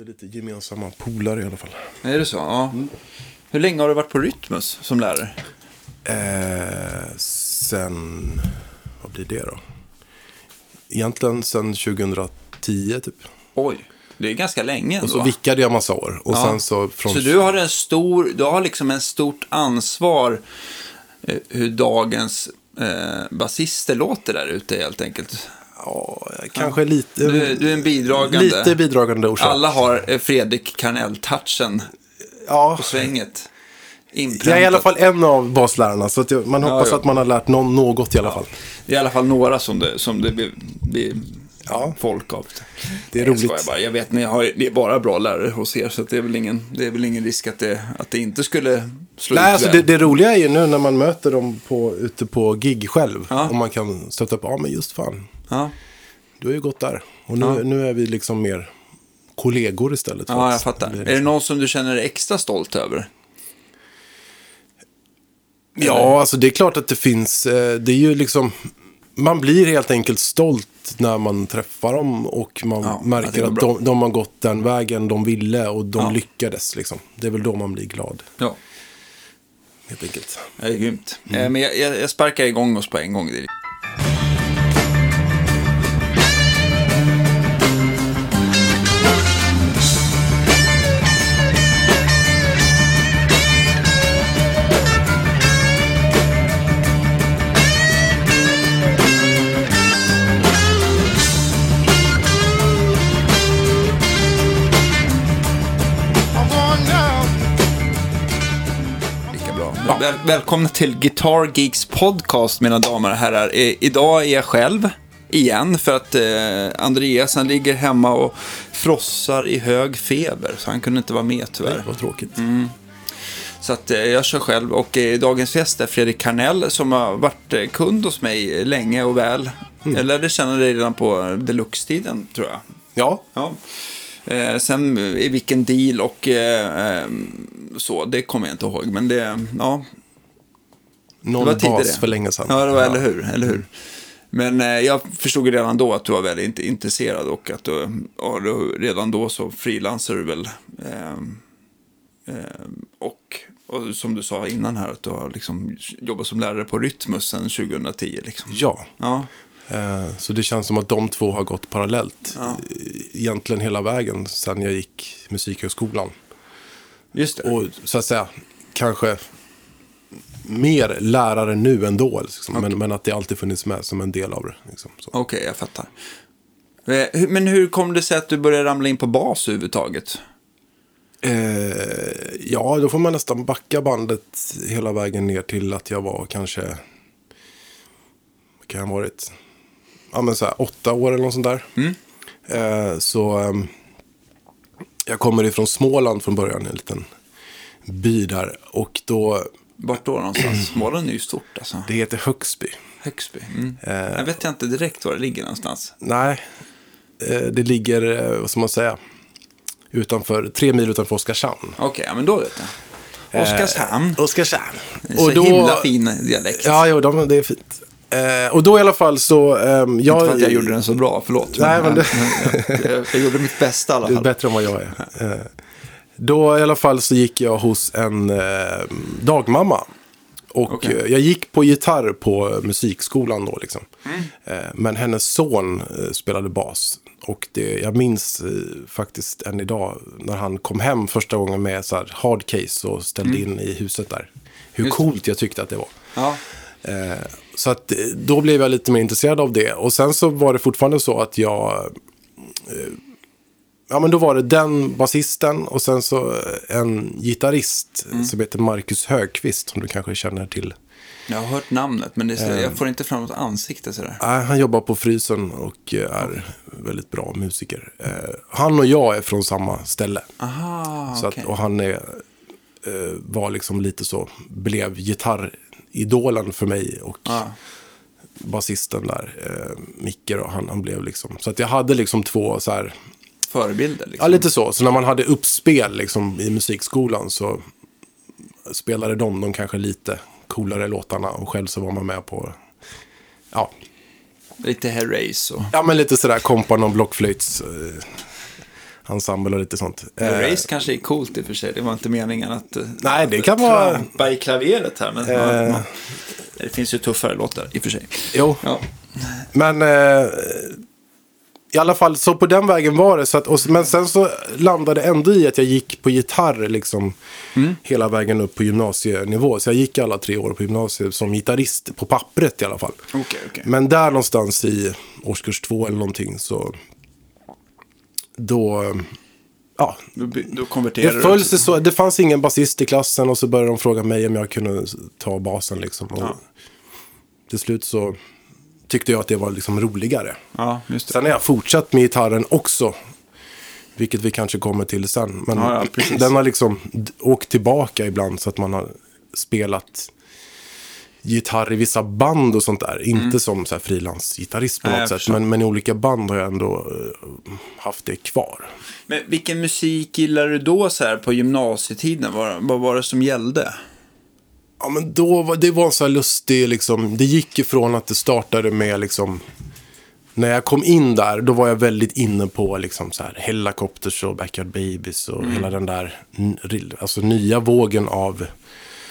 hade lite gemensamma polare i alla fall. Är det så? Ja. Hur länge har du varit på Rytmus som lärare? Eh, sen, vad blir det då? Egentligen sen 2010 typ. Oj, det är ganska länge ändå. Och så vickade jag massa år. Och Ja. sen så från... Så du har en stor, du har liksom en stort ansvar eh, hur dagens eh, basister låter där ute helt enkelt. Ja, kanske lite... Du, är- du är en bidragande. Lite bidragande orsak. Alla har eh, Fredrik Karnell-touchen Ja, på svänget. jag är i alla fall en av baslärarna. Så att jag, man hoppas ja. att man har lärt någon, något i alla fall. Det är i alla fall några som det, som det blir, blir Ja. folk av. Det är Jag roligt. skojar bara. Jag vet, ni har, det är bara bra lärare hos er, så det, är väl ingen, det är väl ingen risk att det, att det inte skulle slå Nej, ut alltså det, det roliga är ju nu när man möter dem på, ute på gig själv. Ja. Och man kan stötta upp, ja men just fan, Ja. du har ju gått där. Och nu, Ja. nu är vi liksom mer kollegor istället. Ja, jag fattar. bli Är liksom- det någon som du känner dig extra stolt över? Ja, alltså det är klart att det finns. eh, Det är ju liksom, man blir helt enkelt stolt när man träffar dem och man Ja, märker att de, de har gått den vägen de ville och de Ja. lyckades. Liksom. Det är väl då man blir glad, Ja. helt enkelt. Det är grymt. Mm. Eh, Men jag, jag, jag sparkar igång oss på en gång. Väl, välkomna till Guitar Geeks podcast, mina damer och herrar. Eh, idag är jag själv, igen, för att eh, Andreas han ligger hemma och frossar i hög feber, så han kunde inte vara med tyvärr. Vad tråkigt. Mm. Så att, eh, jag kör själv och eh, dagens gäst är Fredrik Karnell som har varit eh, kund hos mig länge och väl. Jag lärde känna dig redan på deluxe-tiden, tror jag. Ja, Ja. Eh, sen i vilken deal och eh, så, det kommer jag inte ihåg. Men det, ja. någon Det var bas för länge sedan. Ja, det var, eller hur, eller hur. Men eh, jag förstod redan då att du var väldigt intresserad och att du, och du redan då så frilansar du väl. Eh, eh, och, och som du sa innan här att du har liksom jobbat som lärare på Rytmus sedan 2010. Liksom. Ja, Ja, eh, så det känns som att de två har gått parallellt. Ja. eh, Egentligen hela vägen sedan jag gick Musikhögskolan. Just det. Och så att säga, kanske mer lärare nu ändå. Liksom. Men, men att det alltid funnits med som en del av det. Liksom. Okej, jag fattar. Eh, Men hur kom det sig att du började ramla in på bas överhuvudtaget? Eh, ja, då får man nästan backa bandet hela vägen ner till att jag var kanske, vad kan jag ha varit, ja men så här åtta år eller något sånt där. Eh, så ehm, jag kommer ifrån Småland från början, en liten by där. Och då, Vart då någonstans? Småland är ju stort alltså. det heter Högsby. Högsby. Mm. Eh. Jag vet inte direkt var det ligger någonstans. Nej, eh, det ligger, eh, vad ska man säga, utanför, tre mil utanför Oskarshamn. Okej, ja, men då vet jag. Oskarshamn. Eh, Oskarshamn. Det är så himla fin dialekt. Ja, jo, de, det är fint. Eh, och då i alla fall så... ehm, jag, Inte för att jag gjorde den så bra, förlåt. Nej, men det- jag, jag, jag gjorde mitt bästa i alla Det är fall. bättre än vad jag är. Eh, då i alla fall så gick jag hos en eh, dagmamma. Och Okej. eh, jag gick på gitarr på musikskolan då liksom. Mm. Eh, men hennes son eh, spelade bas. Och det, jag minns eh, faktiskt än idag när han kom hem första gången med så här hardcase och ställde in i huset där. Hur Mm. Just coolt jag tyckte att det var. Ja. Eh, så att eh, då blev jag lite mer intresserad av det. Och sen så var det fortfarande så att jag... Eh, ja men då var det den basisten och sen så eh, en gitarrist som heter Marcus Högqvist som du kanske känner till. Jag har hört namnet, men är Eh. jag får inte fram något ansikte sådär. Nej, han jobbar på Frysen och eh, är väldigt bra musiker. Eh, han och jag är från samma ställe. Aha, Så okej. att, och han är, eh, var liksom lite så, blev gitarridolen för mig. Och Ja. basisten där, eh, Micke då, han, han blev liksom. Så att jag hade liksom två så här, Förebilder ja liksom. lite så. Så när man hade uppspel liksom i musikskolan så spelade de de kanske lite coolare låtarna och själv så var man med på, ja, Lite Herreys och... ja men lite sådär kompa någon blockflöjts. Eh, ensemble och lite sånt. The Eh, Race kanske är coolt i och för sig. Det var inte meningen att eh, Nej, det att kan vara- trampa i klaveret här. Men Eh. man, det finns ju tuffare låtar i och för sig. Jo, Ja. men eh, i alla fall så på den vägen var det. Så att, och, men sen så landade ändå i att jag gick på gitarr liksom hela vägen upp på gymnasienivå. Så jag gick alla tre år på gymnasiet som gitarrist på pappret i alla fall. Okej, okej. Men där någonstans i årskurs två eller någonting så då, ja, Då, då det föll sig så. Det fanns ingen basist i klassen och så började de fråga mig om jag kunde ta basen liksom. Och Ja. Till slut så tyckte jag att det var liksom roligare. Ja. Sen har jag fortsatt med gitarren också. Vilket vi kanske kommer till sen. Men Ja, ja, den har liksom åkt tillbaka ibland så att man har spelat gitarr i vissa band och sånt där. Inte som frilansgitarrist på Mm. Nej, något sätt. Men, men i olika band har jag ändå eh, haft det kvar. Men vilken musik gillade du då så här på gymnasietiden? Vad, vad var det som gällde? Ja, men då var det var en så här lustig, liksom, det gick ifrån att det startade med liksom, när jag kom in där, då var jag väldigt inne på liksom så här Hellacopters och Backyard Babies och Mm. hela den där alltså, nya vågen av,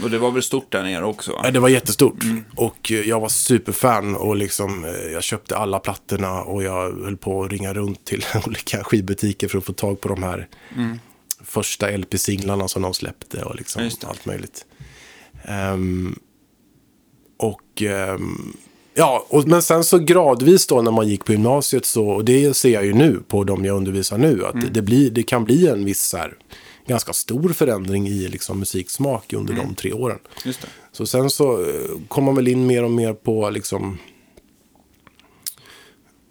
Och det var väl stort där nere också? Ja, det var jättestort. Mm. Och eh, jag var superfan och liksom, eh, jag köpte alla plattorna och jag höll på att ringa runt till olika skivbutiker för att få tag på de här första LP-singlarna som de släppte och liksom Mm. Allt möjligt. Ehm, och ehm, ja, och, men sen så gradvis då när man gick på gymnasiet så, och det ser jag ju nu på de jag undervisar nu, att det, det, blir, det kan bli en viss så här, ganska stor förändring i liksom, musiksmak under de tre åren. Så sen så eh, kom man väl in mer och mer på liksom...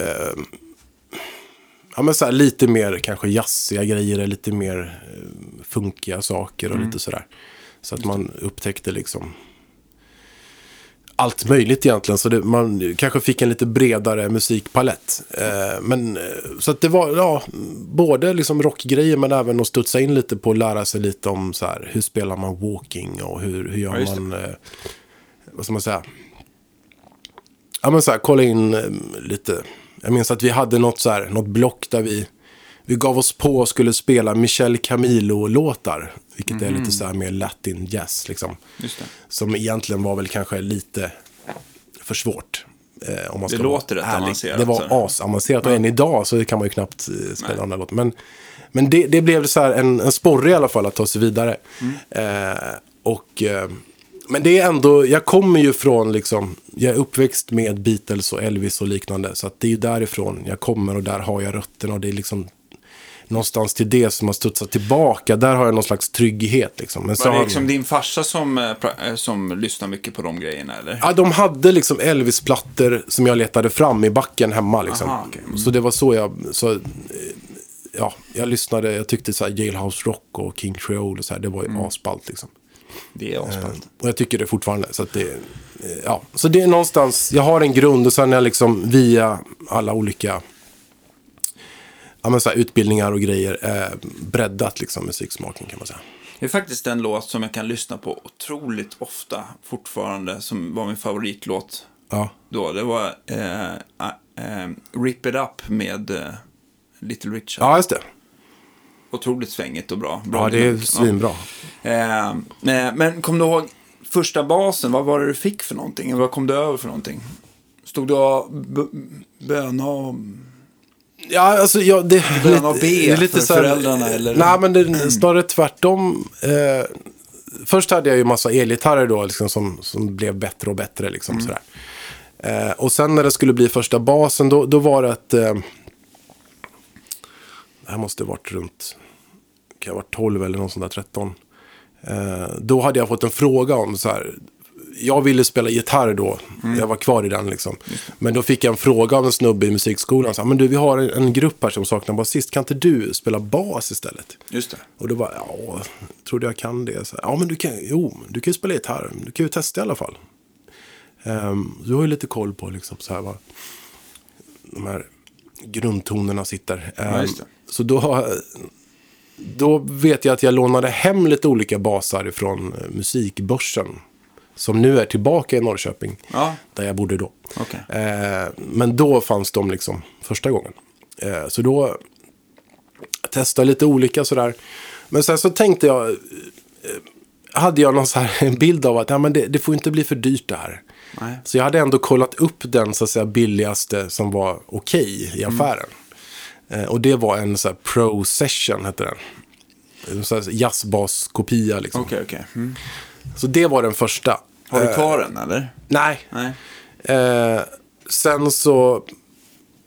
Eh, ja men så här, lite mer kanske jazziga grejer, lite mer eh, funkiga saker och lite sådär. Så att man upptäckte liksom allt möjligt egentligen. Så det, man kanske fick en lite bredare musikpalett. Eh, men, eh, så att det var ja, både liksom rockgrejer men även att studsa in lite på att lära sig lite om så här, hur spelar man walking och hur, hur Ja, gör det. man, eh, vad ska man säga? Ja men så här, kolla in eh, lite. Jag minns att vi hade något så här, något block där vi, vi gav oss på och skulle spela Michel Camilo-låtar. Vilket är lite så här mer latin jazz liksom. Det. Som egentligen var väl kanske lite för svårt. Eh, om man Det ska låter vara rätt avancerat, Det var så. asavancerat och än idag så kan man ju knappt eh, spela de där låtarna. Men, men det, det blev så här en, en sporre i alla fall att ta sig vidare. Mm. Eh, och, eh, men det är ändå, jag kommer ju från liksom, jag är uppväxt med Beatles och Elvis och liknande. Så att det är ju därifrån jag kommer och där har jag rötterna. Och det är liksom någonstans till det som har studsat tillbaka. Där har jag någon slags trygghet liksom. Men så Var det har- liksom din farsa som, eh, eh, som lyssnar mycket på de grejerna eller? Ja, de hade liksom Elvis-plattor som jag letade fram i backen hemma. Liksom. Aha, okej. Mm. Så det var så jag... Så, eh, ja, jag lyssnade, jag tyckte så här Jailhouse Rock och King Creole och så här, det var ju Mm. asballt liksom. Det är asballt. Eh, Och jag tycker det fortfarande. Så, att det, eh, ja. så det är någonstans, jag har en grund och sen är jag liksom via alla olika ja, men så här, utbildningar och grejer eh, breddat liksom musiksmaken kan man säga. Det är faktiskt en låt som jag kan lyssna på otroligt ofta fortfarande. Som var min favoritlåt Ja, då. Det var eh, eh, Rip It Up med eh, Little Richard. ja just det. Otroligt svängigt och bra. bra Ja, det är svinbra. Eh, eh, men kom du ihåg första basen? Vad var det du fick för någonting? Vad kom du över för någonting? Stod du och böna och... Ja, alltså, ja, det, början av B det är lite för så här- föräldrarna, eller? Nej, men det snarare tvärtom. Eh, först hade jag ju massa elgitarrer då, liksom, som, som blev bättre och bättre. Liksom, Mm. sådär. Eh, och sen när det skulle bli första basen, då, då var det att... Eh, det här måste ha varit runt... Kan ha varit 12 eller någon sån där 13. Eh, då hade jag fått en fråga om så här. Jag ville spela gitarr då. Mm. Jag var kvar i den liksom. Men då fick jag en fråga av en snubbe i musikskolan. Så, men du, vi har en, grupp här som saknar basist. Kan inte du spela bas istället? Just det. Och då var ja, trodde jag kan det. Så, ja, men du kan, jo, du kan ju spela gitarr. Du kan ju testa i alla fall. Ehm, du har ju lite koll på liksom så här vad de här grundtonerna sitter. Ehm, just det. så då, då vet jag att jag lånade hem lite olika basar från musikbörsen. Som nu är tillbaka i Norrköping. Ja, Där jag bodde då. okej. Eh, men då fanns de liksom första gången. Eh, så då Jag testade lite olika sådär. Men sen så tänkte jag, eh, hade jag någon så här, en bild av att ja, men det, det får inte bli för dyrt det här. Nej. Så jag hade ändå kollat upp den så att säga, billigaste som var okej i affären. Eh, och det var en så här, Pro Session, hette den. En jazzbaskopia liksom. Okej, okej. Mm. Så det var den första. Har du Eh, kvar den eller? Nej. Nej. Eh, sen så,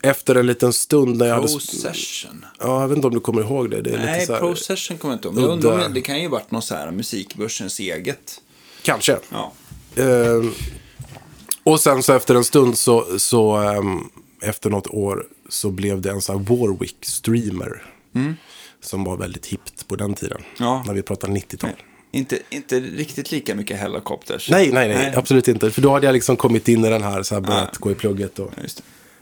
efter en liten stund när jag hade... Procession. Ja, jag vet inte om du kommer ihåg det. det är Nej, lite så Procession kommer jag inte ihåg. Men jag undrar det kan ju varit någon så här musikbörsens eget. Kanske. Ja. Eh, och sen så efter en stund så, så ehm, efter något år så blev det en sån här Warwick Streamer. Som var väldigt hippt på den tiden. Mm. Ja. När vi pratar 90-tal. Inte, inte riktigt lika mycket Helicopters. Nej, nej, nej, absolut inte. För då hade jag liksom kommit in i den här, så här börjat gå i plugget och Ja,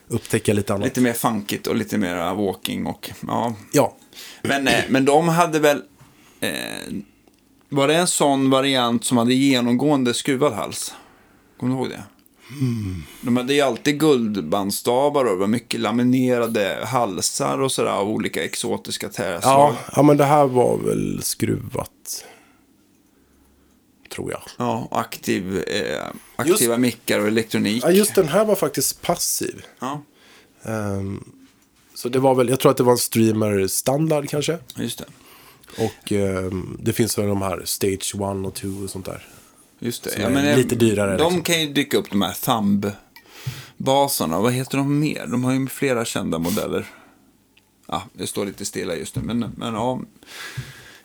upptäcka lite annat. Lite mer funkigt och lite mer walking och ja. Ja, Men, eh, men de hade väl... Eh, var det en sån variant som hade genomgående skruvad hals? Kommer du ihåg det? De hade ju alltid guldbandstavar och det var mycket laminerade halsar och sådär av olika exotiska träslag. ja, ja, men det här var väl skruvat. Tror jag. Ja, aktiv, eh, aktiva mickar och elektronik. Ja, just den här var faktiskt passiv. Ja, Ehm, så det var väl, jag tror att det var en streamer standard kanske. just det. Och ehm, det finns väl de här Stage 1 och 2 och sånt där. Just det. Ja, men, eh, lite dyrare, De liksom. kan ju dyka upp, de här thumb-basarna. Vad heter de mer? De har ju flera kända modeller. Ja, det står lite stilla just nu, men, men ja.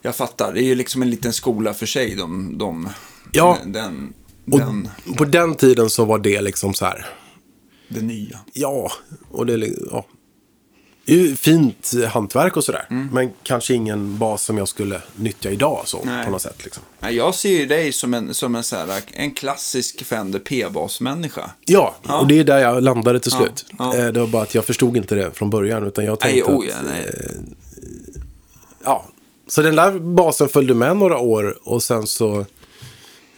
Jag fattar, det är ju liksom en liten skola för sig, de, de Ja. den, Och den, på den tiden så var det liksom så här. det nya. Ja, och det ja. Det är ju fint hantverk och sådär. Men kanske ingen bas som jag skulle nyttja idag så, Nej. på något sätt. Liksom. Ja, Jag ser ju dig som en, som en, så här, en klassisk Fender P-basmänniska. Ja, Ja. och det är där jag landade till slut. ja. Eh, Det var bara att jag förstod inte det från början. Utan jag Nej, tänkte oh, ja, att, nej. ja. Så den där basen följde med några år och sen så...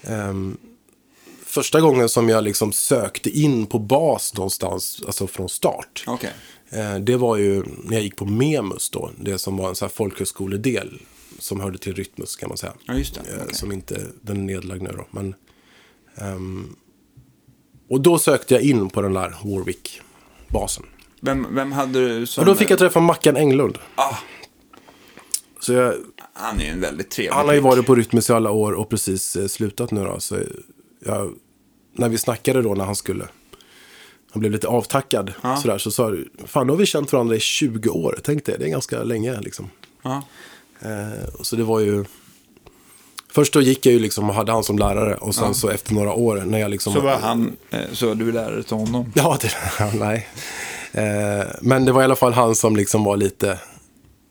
ehm, första gången som jag liksom sökte in på bas någonstans, alltså från start. Okej. Eh, det var ju när jag gick på Memus då. Det som var en sån här folkhögskoledel. Som hörde till Rytmus kan man säga. Ja, just det. Eh, Okej. Som inte, den är nedlagd nu då. Men, ehm, och då sökte jag in på den där Warwick-basen. Vem, vem hade du som... Och då fick jag träffa Mackan Englund. Ah, Så jag, han är ju en väldigt trevlig han har ju prick. varit på Rytmus i alla år och precis eh, slutat nu då. Så jag, när vi snackade då när han skulle, han blev lite avtackad Ja. sådär. Så sa fan då har vi känt varandra i 20 år. Tänk det, det är ganska länge liksom. Ja. Eh, så det var ju... Först då gick jag ju liksom och hade han som lärare. Och sen så efter några år när jag liksom... Så var han, eh, så du lärare till honom. Ja, det, nej. Eh, men det var i alla fall han som liksom var lite...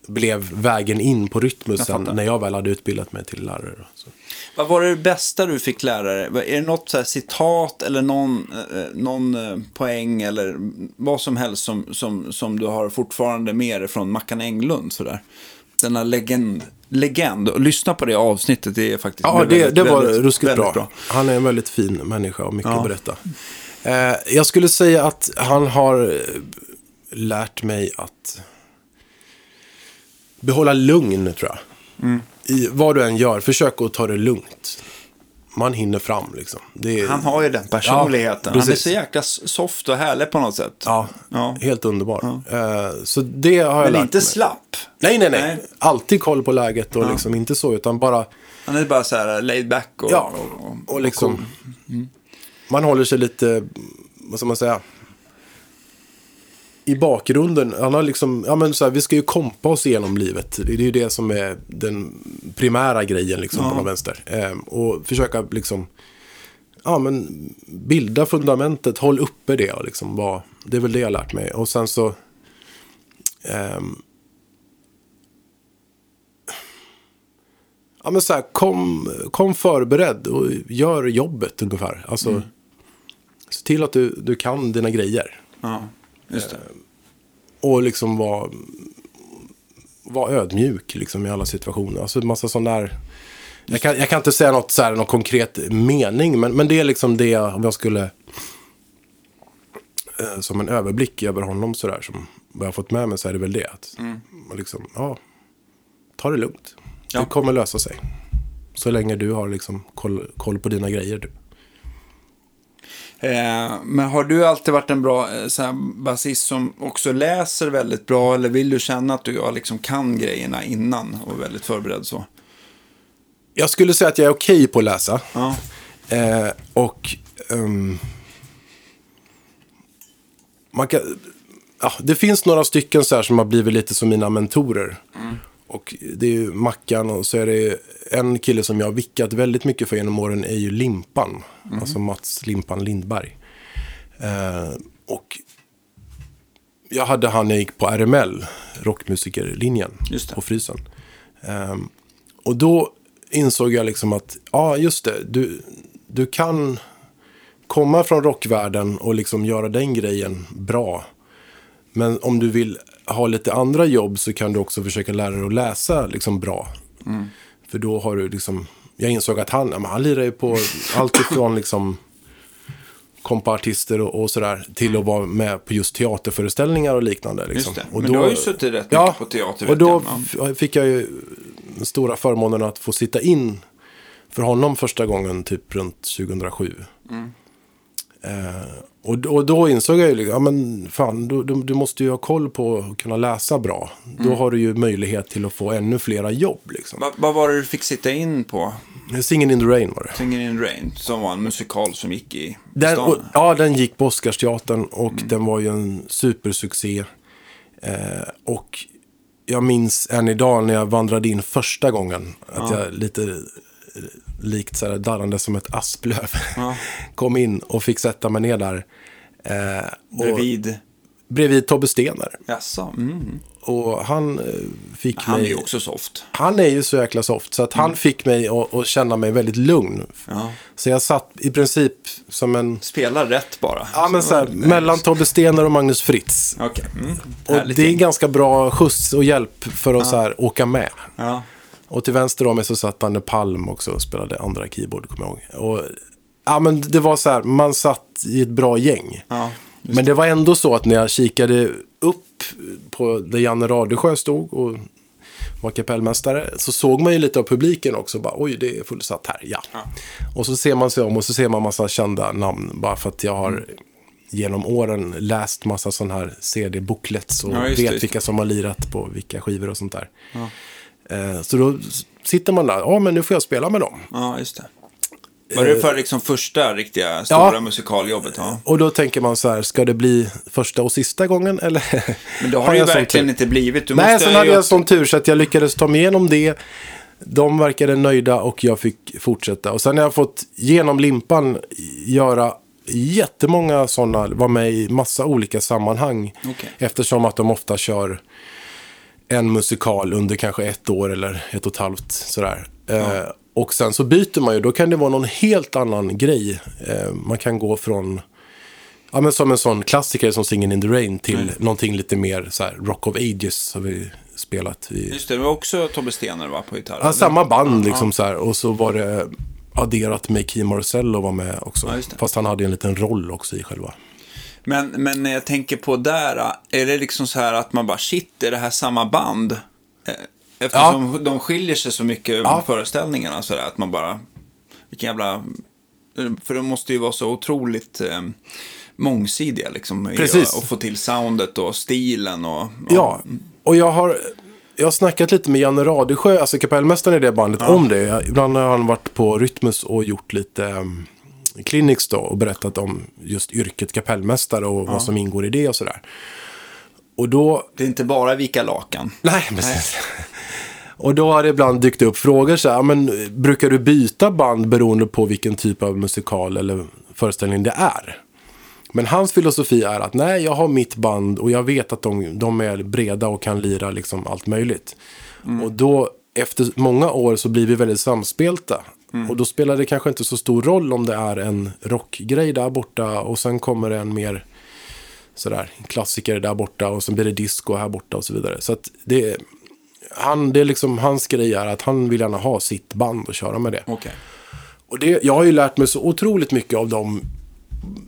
Blev vägen in på Rytmus sen fattar. när jag väl hade utbildat mig till lärare. Så. Vad var det bästa du fick lära dig? Är det något citat eller någon, eh, någon eh, poäng eller vad som helst som, som, som du har fortfarande med dig från Mackan Englund? Sådär. Denna legend. legend. Och lyssna på det avsnittet, det är faktiskt Ja, det, väldigt, det var väldigt- ruskigt väldigt bra. Han är en väldigt fin människa och mycket Ja. att berätta. Eh, jag skulle säga att han har eh, lärt mig att behålla lugn, tror jag. Mm. I vad du än gör, försök att ta det lugnt. Man hinner fram, liksom. Är, Han har ju den personligheten. Ja, han är så jäkla soft och härlig på något sätt. Ja, Ja. helt underbar. Eh, så det har jag Men lärt inte mig. slapp. Nej, nej, nej, Nej. Alltid koll på läget och liksom inte så, utan bara... Han är bara så här laid back och, Ja, och, och, och liksom... Man håller sig lite, vad ska man säga? I bakgrunden. Han har liksom, ja men så här, vi ska ju kompa oss igenom livet. Det är ju det som är den primära grejen liksom på någon vänster. Ehm, och försöka liksom, ja men bilda fundamentet, håll uppe det och liksom vara, det är väl det jag har lärt mig. Och sen så, ehm, ja men så här, kom, kom förberedd och gör jobbet ungefär. Alltså, se till att du, du kan dina grejer. Ja, just det. Och liksom vara var ödmjuk liksom, i alla situationer. Alltså en massa sån där... Jag kan, jag kan inte säga något, så här, någon konkret mening, men, men det är liksom det om jag skulle... Eh, som en överblick över honom sådär, som vad jag har fått med mig så är det väl det. Att man liksom, ja, ta det lugnt. Ja. Det kommer lösa sig. Så länge du har liksom koll, koll på dina grejer. Du. Eh, men har du alltid varit en bra eh, basist som också läser väldigt bra? Eller vill du känna att du liksom kan grejerna innan och är väldigt förberedd så? Jag skulle säga att jag är okej på att läsa. Ja, Eh, och ehm, man kan, ja, det finns några stycken så här som har blivit lite som mina mentorer. Och det är ju Mackan och så är det en kille som jag har vickat väldigt mycket för genom åren är ju Limpan. Alltså Mats Limpan Lindberg. Eh, och jag hade han när jag gick på RML, rockmusikerlinjen, på Frysen. Ehm, och då insåg jag liksom att, ja just det, du, du kan komma från rockvärlden och liksom göra den grejen bra. Men om du vill ha lite andra jobb så kan du också försöka lära dig att läsa liksom bra. För då har du liksom, jag insåg att han, ja, han lirar ju på allt ifrån liksom kompartister och, och sådär till att vara med på just teaterföreställningar och liknande. Liksom. just det. Och Men du har ju suttit rätt mycket på teater. och då jag. Ja. fick jag ju den stora förmånen att få sitta in för honom första gången typ runt 2007. Mm. Eh, och, d- och då insåg jag ju, liksom, ja men fan, du, du, du måste ju ha koll på att kunna läsa bra. Då Mm. har du ju möjlighet till att få ännu flera jobb liksom. Va- Vad var det du fick sitta in på? Singin' in the Rain var det. Singing in the Rain, som var en musikal som gick i Den, och, ja, den gick på Oscarsteatern och Mm. den var ju en supersuccé. Eh, och jag minns än idag när jag vandrade in första gången. Att jag lite eh, likt så här, darrande som ett asplöv Ja. kom in och fick sätta mig ner där. Eh, Bredvid. bredvid Tobbe Stener. Jaså? Mm. Och han eh, fick Han är mig... ju också soft. Han är ju så jäkla soft så att han fick mig att, känna mig väldigt lugn. Ja. Så jag satt i princip som en... Spelar rätt bara. Ja, men så här, mellan Tobbe Stener och Magnus Fritz. Okej. Mm. Och Härligt det är gäng. ganska bra skjuts och hjälp för att så här, åka med. Ja. Och till vänster om mig så satt Danne Palm också och spelade andra keyboard, kommer jag ihåg. Och, ja, men det var så här, man satt i ett bra gäng. Ja. men det var ändå så att när jag kikade upp på där Janne Radesjö stod och var kapellmästare så såg man ju lite av publiken också. Bara, Oj, det är fullsatt här, ja. Ja. Och så ser man sig om och så ser man massa kända namn. Bara för att jag har genom åren läst massa sådana här CD-booklets och Ja, vet det. vilka som har lirat på vilka skivor och sånt där. Ja. Eh, Så då sitter man där, ja men nu får jag spela med dem. ja, just det. Var det för liksom första riktiga stora Ja. musikaljobbet? Ja. Och då tänker man så här, ska det bli första och sista gången eller? Men det har, det ju verkligen inte blivit. Du Nej, sen hade jag sån tur så att jag lyckades ta mig igenom det. De verkade nöjda och jag fick fortsätta. Och sen har jag fått genom limpan göra jättemånga sådana, vara med i massa olika sammanhang. Okej. Eftersom att de ofta kör en musikal under kanske ett år eller ett och ett halvt sådär. Eh, och sen så byter man ju, då kan det vara någon helt annan grej. Eh, man kan gå från, ja men som en sån klassiker som Singin' in the Rain till Mm. någonting lite mer så här, Rock of Ages har vi spelat. I, Just det, det var också Tobbe Stener va, på gitarr? ja, samma band liksom så här. Och så var det adderat med Key Marcello var med också. Ja. Fast han hade en liten roll också i själva. Men, men när jag tänker på där, är det liksom så här att man bara shit, är det här samma band? Eh, Eftersom de skiljer sig så mycket Ja. föreställningarna så där, att man bara, vilken jävla, för de måste ju vara så otroligt eh, mångsidiga liksom. Precis. Och få till soundet och stilen och... Ja, och jag har, jag har snackat lite med Janne Radesjö, alltså kapellmästaren i det bandet, om det. Ibland har han varit på Rytmus och gjort lite um, clinics då och berättat om just yrket kapellmästare och vad som ingår i det och sådär. Och då, Det är inte bara vika lakan. nej precis. Och då har det ibland dykt upp frågor så här, men brukar du byta band beroende på vilken typ av musikal eller föreställning det är? Men hans filosofi är att nej, jag har mitt band och jag vet att de, de är breda och kan lira liksom allt möjligt. Och då, efter många år så blir vi väldigt samspelta. Och då spelar det kanske inte så stor roll om det är en rockgrej där borta och sen kommer det en mer sådär klassiker där borta och sen blir det disco här borta och så vidare. Så att det, han, det är liksom hans grej är att han vill gärna ha sitt band och köra med det. Okej. Och det, jag har ju lärt mig så otroligt mycket av dem.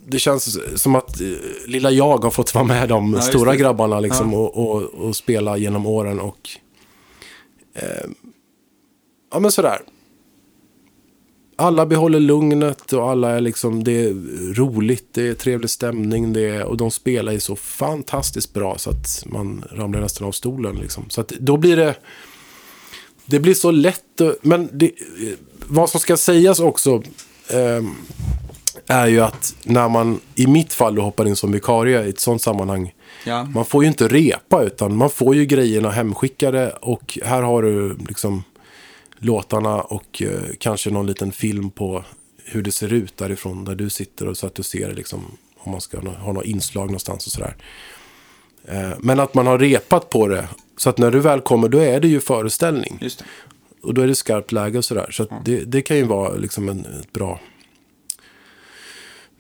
Det känns som att eh, lilla jag har fått vara med de just stora grabbarna liksom, och, och, och spela genom åren. Och ja men sådär. Alla behåller lugnet och alla är liksom, det är roligt, det är trevlig stämning det är, och de spelar ju så fantastiskt bra så att man ramlar nästan av stolen liksom. Så att då blir det, det blir så lätt, men det, vad som ska sägas också eh, är ju att när man i mitt fall då hoppar in som vikarie i ett sånt sammanhang Ja. man får ju inte repa utan man får ju grejerna hemskickade och här har du liksom låtarna och eh, kanske någon liten film på hur det ser ut därifrån där du sitter och så att du ser liksom om man ska ha nå- ha något inslag någonstans och sådär. Eh, men att man har repat på det så att när du väl kommer då är det ju föreställning. Det. Och då är det skarpt läge och sådär. Så att det, det kan ju vara liksom en ett bra,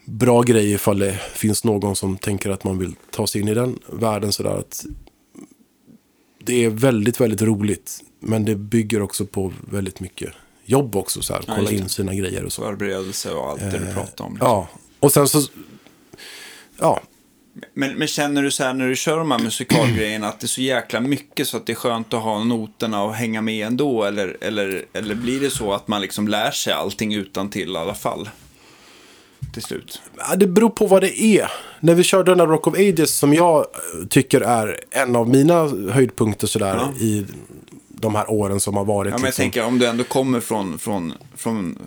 bra grej ifall det finns någon som tänker att man vill ta sig in i den världen sådär. Att det är väldigt, väldigt roligt. Men det bygger också på väldigt mycket jobb också. Så här, Ja, kolla in sina grejer och så. Förberedelse och allt det du pratar om. liksom. Ja, och sen så... Ja, Men, men känner du så här när du kör de här musikalgrejerna att det är så jäkla mycket så att det är skönt att ha noterna och hänga med ändå? Eller, eller, eller blir det så att man liksom lär sig allting utan till i alla fall? Till slut. Ja, Det beror på vad det är. När vi körde den där Rock of Ages som jag eh, tycker är en av mina höjdpunkter sådär Ja. i de här åren som har varit. Ja, men jag liksom. tänker om du ändå kommer från, från, från,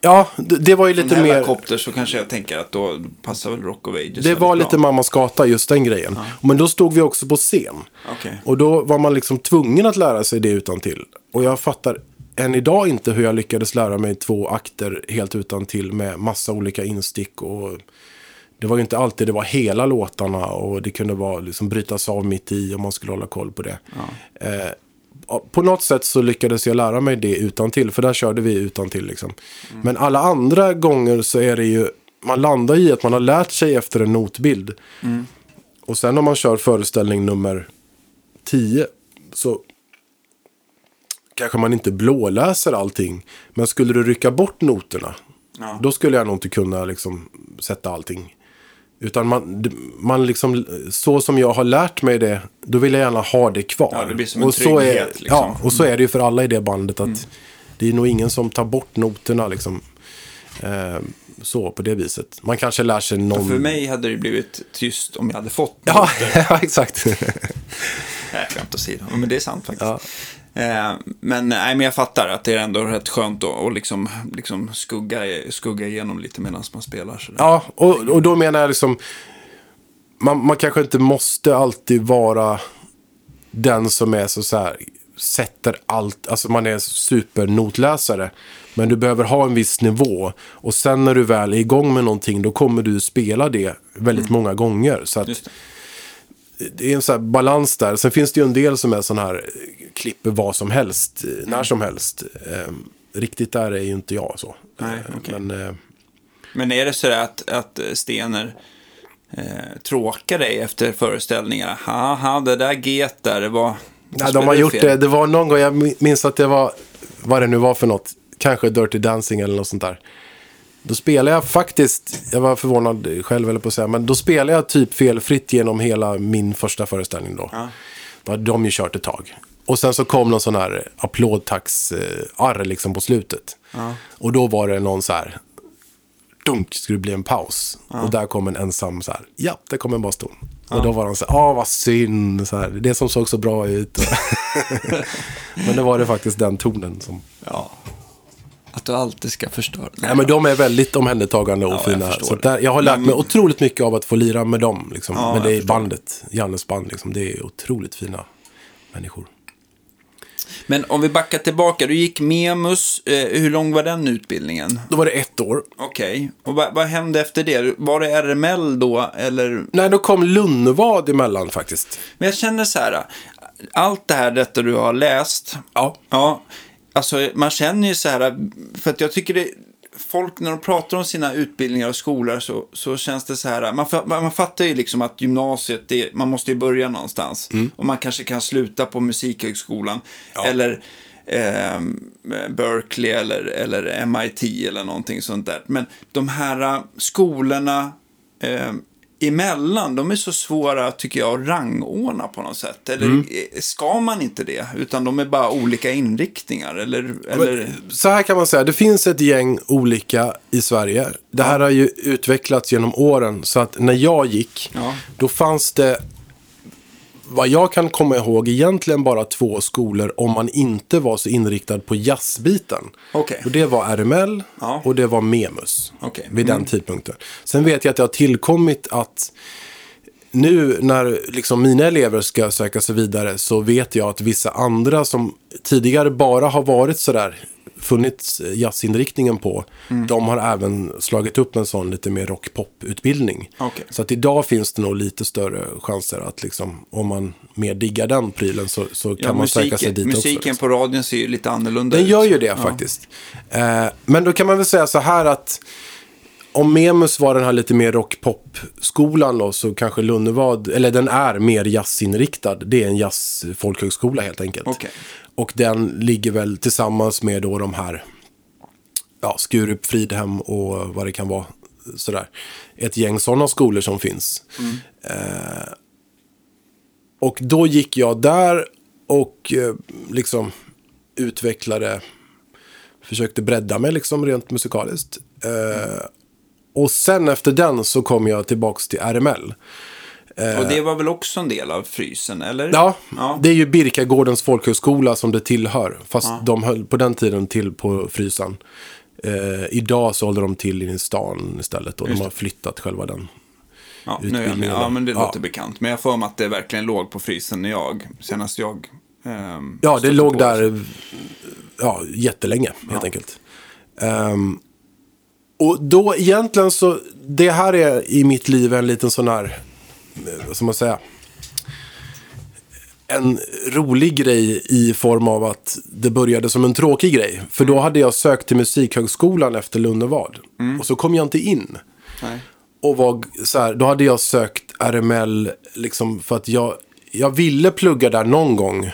ja det, det var ju lite mer... helikopter så kanske jag tänker att då passar väl Rock of Ages Det var lite Mammas gata, just den grejen. Men då stod vi också på scen. Okej. Och då var man liksom tvungen att lära sig det utan till. Och jag fattar än idag inte hur jag lyckades lära mig två akter helt utan till med massa olika instick. Och det var ju inte alltid det var hela låtarna och det kunde vara liksom brytas av mitt i om man skulle hålla koll på det. Eh, ja, på något sätt så lyckades jag lära mig det utan till för där körde vi utan till liksom. Men alla andra gånger så är det ju, man landar i att man har lärt sig efter en notbild. Och sen om man kör föreställning nummer 10 så kanske man inte blåläser allting. Men skulle du rycka bort noterna, Ja. då skulle jag nog inte kunna liksom sätta allting. Utan man, man liksom, så som jag har lärt mig det, då vill jag gärna ha det kvar. Ja, det blir som en och så är, trygghet, liksom. Ja, och så är det ju för alla i det bandet. att Det är nog ingen som tar bort noterna liksom. Eh, så, på det viset. Man kanske lär sig någon... För mig hade det blivit tyst om jag hade fått Ja, ja, exakt. Nej, skämt åsido. Men det är sant faktiskt. Eh, men, nej, men jag fattar att det är ändå rätt skönt att och liksom, liksom skugga, skugga igenom lite medan man spelar. Sådär. Ja, och, och då menar jag liksom... Man, man kanske inte måste alltid vara den som är så, så här, sätter allt, alltså man är supernotläsare. Men du behöver ha en viss nivå. Och sen när du väl är igång med någonting, då kommer du spela det väldigt många gånger. Så att det. är en sån här balans där. Sen finns det ju en del som är sån här, eh, klipper vad som helst, eh, när som helst. Eh, riktigt där är ju inte jag så. Nej, Eh, okej. Men... Eh, Men är det så att, att Stener eh, tråkar dig efter föreställningar? Haha, det där get där, det var... Spelade de har gjort fel. det. Det var någon gång, jag minns att det var, vad det nu var för något, kanske Dirty Dancing eller något sånt där. Då spelade jag faktiskt, jag var förvånad själv eller på att säga, men då spelade jag typ felfritt genom hela min första föreställning då. Ja. Då hade de ju kört ett tag. Och sen så kom någon sån här applådtax-arr liksom på slutet. Ja. Och då var det någon så här, dunk, skulle det bli en paus. Och där kom en ensam så här, ja, det kom en baston. Och då var de så här, ah vad synd, så här, det som såg så bra ut. men det var det faktiskt den tonen som... Ja. Att du alltid ska förstöra. Nej, men de är väldigt omhändertagande och Ja, jag fina. förstår så där, jag har lärt Men- mig otroligt mycket av att få lira med dem. Liksom. Ja, men det jag är bandet, Jannes band, liksom, det är otroligt fina människor. Men om vi backar tillbaka, du gick Memus, eh, hur lång var den utbildningen? Då var det ett år. Okej, och vad, vad hände efter det? Var det RML då, eller? Nej, då kom Lunnvad emellan faktiskt. Men jag känner så här, allt det här detta du har läst, Ja. ja, alltså man känner ju så här, för att jag tycker det, folk när de pratar om sina utbildningar och skolor så, så känns det så här, man, man fattar ju liksom att gymnasiet, det, man måste ju börja någonstans. Och man kanske kan sluta på musikhögskolan. Eller eh, Berkeley eller, eller MIT eller någonting sånt där. Men de här eh, skolorna, eh, emellan, de är så svåra tycker jag att rangordna på något sätt. Eller Mm. ska man inte det? Utan de är bara olika inriktningar. Eller, eller... Så här kan man säga, det finns ett gäng olika i Sverige. Det här har ju utvecklats genom åren. Så att när jag gick, Ja. då fanns det, vad jag kan komma ihåg, egentligen bara två skolor om man inte var så inriktad på jazzbiten. Okej. Och det var RML Ja. och det var Memus Okej. vid den tidpunkten. Sen vet jag att det har tillkommit att nu när liksom mina elever ska söka sig vidare så vet jag att vissa andra som tidigare bara har varit sådär funnits jazzinriktningen på, Mm. de har även slagit upp en sån lite mer rock-pop-utbildning. Okej. Så att idag finns det nog lite större chanser att liksom, om man mer diggar den prylen så, så kan Ja, man söka sig musiken, dit också. musiken liksom. på radion ser ju lite annorlunda Den ut. gör ju det faktiskt. Eh, men då kan man väl säga så här att om Memus var den här lite mer rock-pop-skolan då, så kanske Lunnevad, eller den är mer jazzinriktad. Det är en jazz-folkhögskola helt enkelt. Okej. Och den ligger väl tillsammans med då de här, ja, Skurup, Fridhem och vad det kan vara. Sådär. Ett gäng sådana skolor som finns. Eh, och då gick jag där och eh, liksom utvecklade, försökte bredda mig liksom rent musikaliskt. Eh, och sen efter den så kom jag tillbaks till RML. Och det var väl också en del av frysen, eller? Ja, Ja. det är ju Birkagårdens folkhögskola som det tillhör. Fast de höll på den tiden till på Frysan. Eh, idag så håller de till i stan istället och de har flyttat själva den. Ja, nu är jag med. ja men det Ja. låter bekant. Men jag får mig att det verkligen låg på frysen när jag, senast jag ehm, Ja, det låg på där ja, jättelänge helt enkelt. Ehm, och då egentligen så, det här är i mitt liv en liten sån här, eh, vad ska man säga, en rolig grej i form av att det började som en tråkig grej. För då hade jag sökt till Musikhögskolan efter Lunnevad. Och så kom jag inte in. Nej. Och var så här, då hade jag sökt RML liksom för att jag, jag ville plugga där någon gång.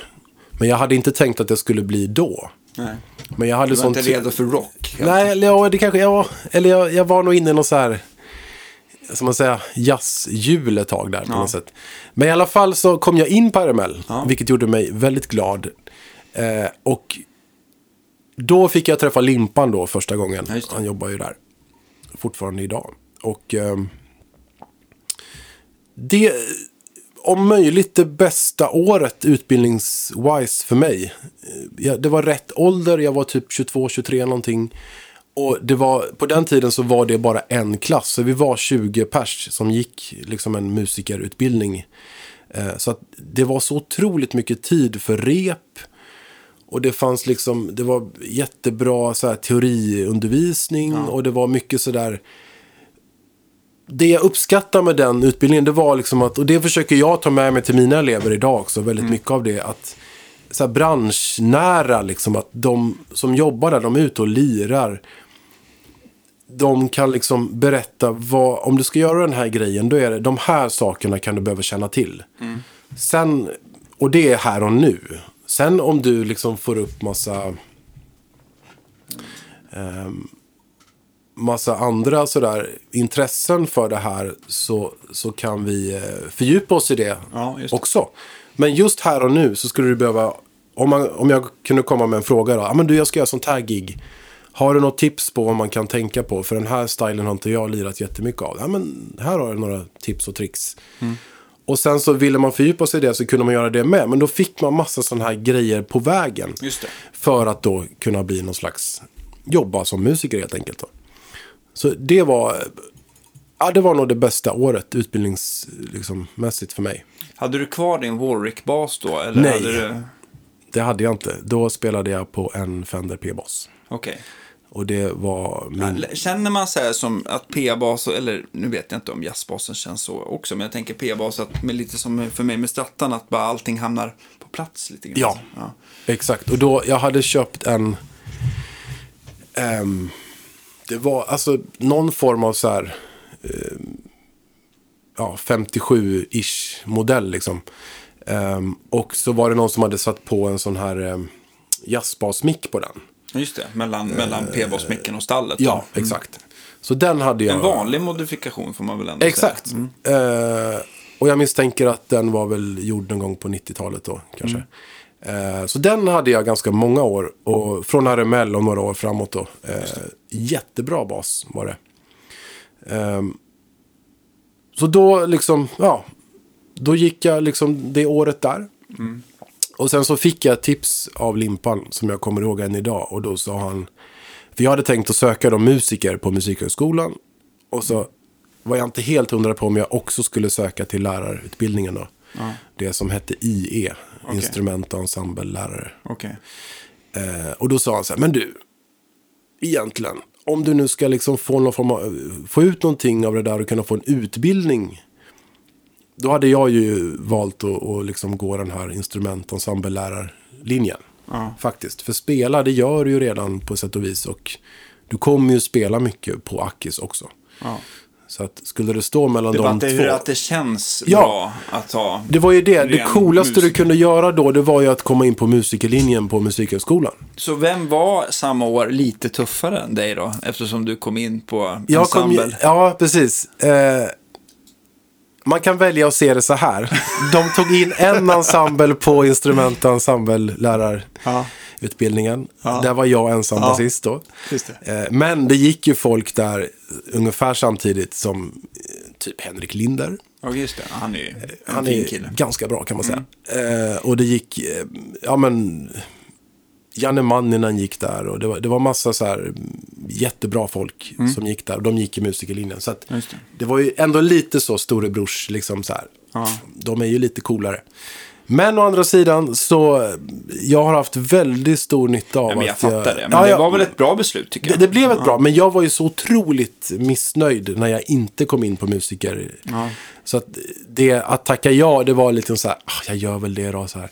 Men jag hade inte tänkt att det skulle bli då. Nej. Men jag hade Du var sånt... inte redo för rock? Nej, eller ja, det kanske, ja, eller jag, jag var nog inne i någon så här, som man säger, jazzhjul ett tag där på Ja. något sätt. Men i alla fall så kom jag in på RML, Ja. vilket gjorde mig väldigt glad. Eh, och då fick jag träffa Limpan då första gången. Ja. Han jobbar ju där fortfarande idag. Och ehm, det, om möjligt det bästa året utbildningswise för mig. Eh, Ja, det var rätt ålder, jag var typ 22-23 någonting. Och det var, på den tiden så var det bara en klass, så vi var 20 pers som gick liksom en musikerutbildning. Eh, Så att det var så otroligt mycket tid för rep. Och det fanns liksom, det var jättebra så här, teoriundervisning och det var mycket sådär det jag uppskattar med den utbildningen, det var liksom att, och det försöker jag ta med mig till mina elever idag också, väldigt mycket av det, att så här branschnära, liksom att de som jobbar där, de är ute och lirar. De kan liksom berätta vad, om du ska göra den här grejen, då är det de här sakerna kan du behöva känna till. Sen, och det är här och nu. Sen om du liksom får upp massa massa andra sådär intressen för det här så, så kan vi eh, fördjupa oss i det Ja, det. också. Men just här och nu så skulle du behöva, om, man, om jag kunde komma med en fråga då, ja men du jag ska göra sånt här gig. Har du något tips på vad man kan tänka på? För den här stilen har inte jag lirat jättemycket av. Ja men här har jag några tips och tricks. Mm. Och sen så ville man fördjupa sig i det så kunde man göra det med. Men då fick man massa sådana här grejer på vägen. För att då kunna bli någon slags, jobba som musiker helt enkelt. Då. Så det var, ja, det var nog det bästa året utbildningsmässigt liksom, för mig. Hade du kvar din Warwick-bas då? Eller Nej. Hade du... Det hade jag inte. Då spelade jag på en Fender P-bas. Okej. Och det var min... Känner man så här som att P-bas, eller nu vet jag inte om jazzbasen känns så också, men jag tänker P-bas att med lite som för mig med Strattan, att bara allting hamnar på plats lite grann. Ja. ja. Exakt. Och då, jag hade köpt en... ehm, det var alltså någon form av så här... ehm, ja, 57-ish modell liksom. Ehm, och så var det någon som hade satt på en sån här um, jazzbasmick på den. Just det, mellan, mellan P-basmicken och stallet. Ja, exakt. Så den hade jag. En vanlig modifikation får man väl ändå Exakt. säga. Mm. Eh, och jag misstänker att den var väl gjord någon gång på 90-talet då kanske. Eh, så den hade jag ganska många år. Och från RML och några år framåt då. Jättebra bas var det. Ehm, så då liksom, ja. Då gick jag liksom det året där. Och sen så fick jag tips av Limpan som jag kommer ihåg än idag. Och då sa han, för jag hade tänkt att söka de musiker på Musikhögskolan. Och så var jag inte helt hundra på om jag också skulle söka till lärarutbildningen då. Ja. Det som hette IE, Okej. instrument och ensemblelärare. Okej. Eh, och då sa han så här, men du, egentligen, om du nu ska liksom få, någon form av, få ut någonting av det där och kunna få en utbildning. Då hade jag ju valt att, att liksom gå den här instrument ensemblelärarlinjen. Ja. Faktiskt. För spela, det gör du ju redan på sätt och vis. Och du kommer ju spela mycket på Akis också. Ja. Så att skulle det stå mellan Det de att det, två. hur att det känns Ja. bra att ha. Det var ju det. Det coolaste du musiker. kunde göra då, det var ju att komma in på musikerlinjen på Musikhögskolan. Så vem var samma år lite tuffare än dig då? Eftersom du kom in på Jag kom, ensemble. ja, precis. Eh, man kan välja att se det så här. De tog in en ensemble på instrument och ensemblelärarutbildningen. Ja. Där var jag ensam Ja. basist då. Det. Eh, men det gick ju folk där ungefär samtidigt som eh, typ Henrik Linder. Ja, just det. Han är en Han fin är kille. ganska bra kan man säga. Eh, och det gick, eh, ja men, Janne Manninen gick där och det var, det var massa så här mm, jättebra folk som gick där. Och de gick i musikerlinjen. Så att det. det var ju ändå lite så storebrors, liksom så här. Ja. De är ju lite coolare. Men å andra sidan så, jag har haft väldigt stor nytta av Ja, men jag att fattar det. Men Ja, det ja. var väl ett bra beslut tycker Det, jag. det blev ett bra, men jag var ju så otroligt missnöjd när jag inte kom in på musiker. Ja. Så att det, att tacka ja, det var lite så här, ah, jag gör väl det då så här.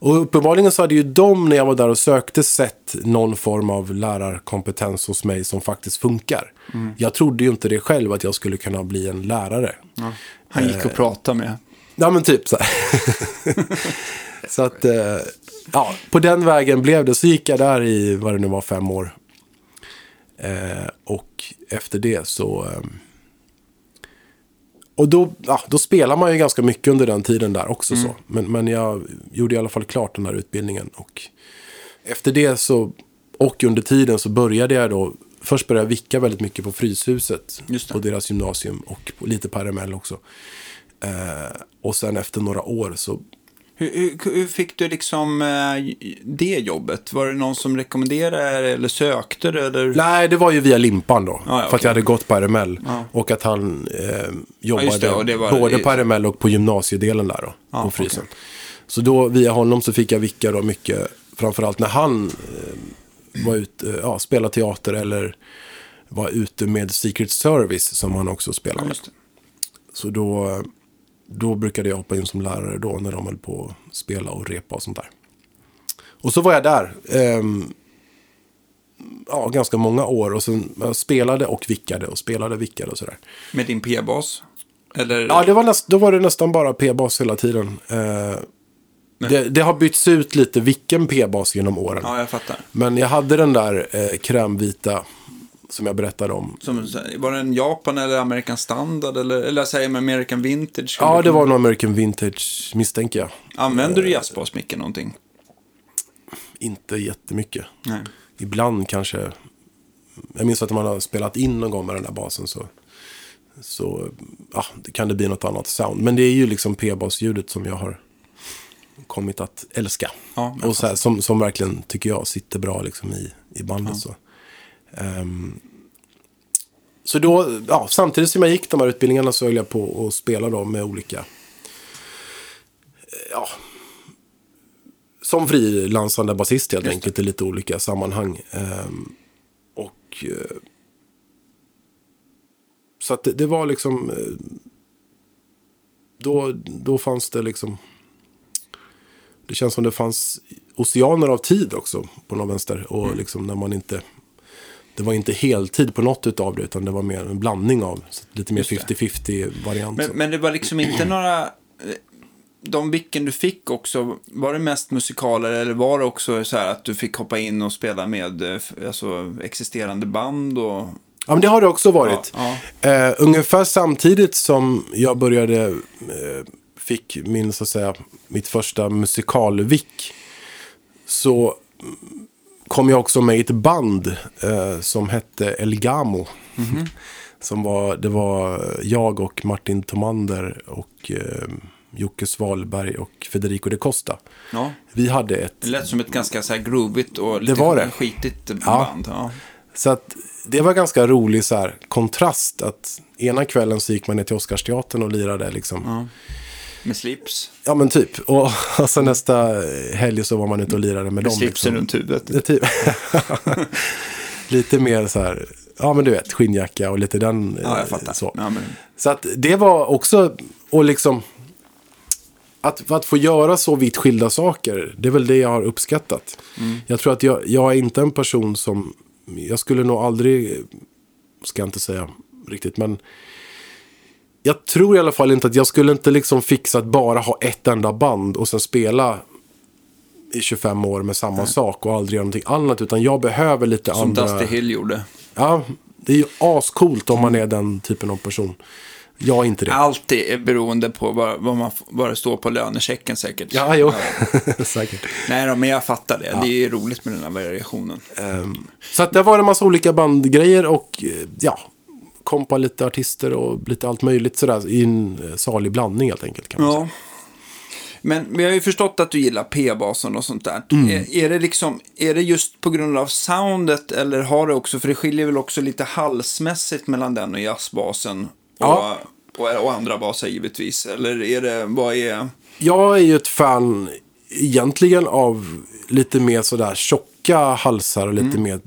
Och uppenbarligen så hade ju de när jag var där och sökte sett någon form av lärarkompetens hos mig som faktiskt funkar. Mm. Jag trodde ju inte det själv att jag skulle kunna bli en lärare. Han gick och pratade med. Ja, men typ så här. så att, eh, ja, på den vägen blev det. Så gick jag där i, vad det nu var, fem år. Eh, och efter det så... Och då, ja, då spelar man ju ganska mycket under den tiden där också. Så. Men, men jag gjorde i alla fall klart den här utbildningen. Och efter det så, och under tiden så började jag då... Först började jag vicka väldigt mycket på Fryshuset. På deras gymnasium och lite på RML också. Eh, och sen efter några år så... Hur, hur, hur fick du liksom eh, det jobbet? Var det någon som rekommenderade eller sökte det? Eller? Nej, det var ju via Limpan då. ja, för att okej. jag hade gått på RML. Ja. Och att han eh, jobbade just det, och det var- både på RML och på gymnasiedelen där då. Ja, på Frysen. Så då via honom så fick jag vicka då mycket. Framförallt när han eh, var ute, eh, ja, spelade teater eller var ute med Secret Service som han också spelade. Så då, då brukade jag hoppa in som lärare då när de höll på att spela och repa och sånt där. Och så var jag där. ehm, ja, ganska många år. Och sen jag spelade och vickade och spelade och vickade och sådär. Med din p-bas? Eller? Ja, det var näst, då var det nästan bara p-bas hela tiden. Eh, det, det har bytts ut lite vilken p-bas genom åren. Ja, jag fattar. Men jag hade den där eh, krämvita som jag berättade om. Som, var det en Japan eller American Standard? Eller, eller säger man American Vintage? Ja, det var nog American Vintage misstänker jag. Använder du jazzbas mycket någonting? Inte jättemycket. Nej. Ibland kanske. Jag minns att man har spelat in någon gång med den där basen så. Så ja, det kan det bli något annat sound. Men det är ju liksom p-basljudet som jag har kommit att älska. Ja, och så här, som, som verkligen tycker jag sitter bra liksom i, i bandet. Så. Ehm, så då, ja, samtidigt som jag gick de här utbildningarna så höll jag på att spela då med olika eh, ja, som frilansande basist helt Just enkelt i lite olika sammanhang. Ehm, och eh, så att det, det var liksom eh, då, då fanns det liksom det känns som det fanns oceaner av tid också på någon vänster. Och Mm. liksom när man inte det var inte heltid på något av det utan det var mer en blandning av lite mer Just det. 50-50 variant. Men, men det var liksom inte några... eh, De vicken du fick också, var det mest musikaler eller var det också så här att du fick hoppa in och spela med eh, alltså, existerande band? Och... Ja, men det har det också varit. Ja, Eh, ungefär samtidigt som jag började, eh, fick min, så att säga, mitt första musikalvick. Så kom jag också med i ett band eh, som hette Elgamo. Som var, det var jag och Martin Tomander och eh, Jocke Svalberg och Federico de Costa. ja. Vi hade ett Det lät som ett ganska så här groovigt och lite var det. skitigt Ja. band. Ja. Så att det var ganska rolig så här, kontrast att ena kvällen så gick man ner till Oscarsteatern och lirade liksom. Ja, Med slips. men typ. Och, och så nästa helg så var man ute och lirade med, Med dem. slipsen Liksom. runt huvudet. Typ. lite mer så här, ja men du vet, skinnjacka och lite den. Ja, eh, jag fattar. Så. Ja, men, Så att det var också, och liksom, att, att få göra så vitt skilda saker, det är väl det jag har uppskattat. Mm. Jag tror att jag, jag är inte en person som, jag skulle nog aldrig, ska jag inte säga riktigt, men jag tror i alla fall inte att jag skulle inte liksom fixa att bara ha ett enda band och sen spela i 25 år med samma sak och aldrig göra någonting annat. Utan jag behöver lite som andra... Dusty Hill gjorde. Ja, det är ju ascoolt om man är den typen av person. Jag är inte det. Allt är beroende på vad, vad, man, vad det står på lönechecken säkert. Ja, jo. Säkert. Nej då, men jag fattar det. Det är roligt med den här variationen. Ehm, så att det var en massa olika bandgrejer och eh, ja, kompa lite artister och lite allt möjligt sådär i en eh, salig blandning helt enkelt. Kan man säga. Ja. Men vi har ju förstått att du gillar P-basen och sånt där. Mm. Är, är, det liksom, är det just på grund av soundet eller har det också, för det skiljer väl också lite halsmässigt mellan den och jazzbasen och, Ja. och, och andra baser givetvis? Eller är det, vad är... Jag är ju ett fan egentligen av lite mer sådär tjocka halsar och lite Mm. mer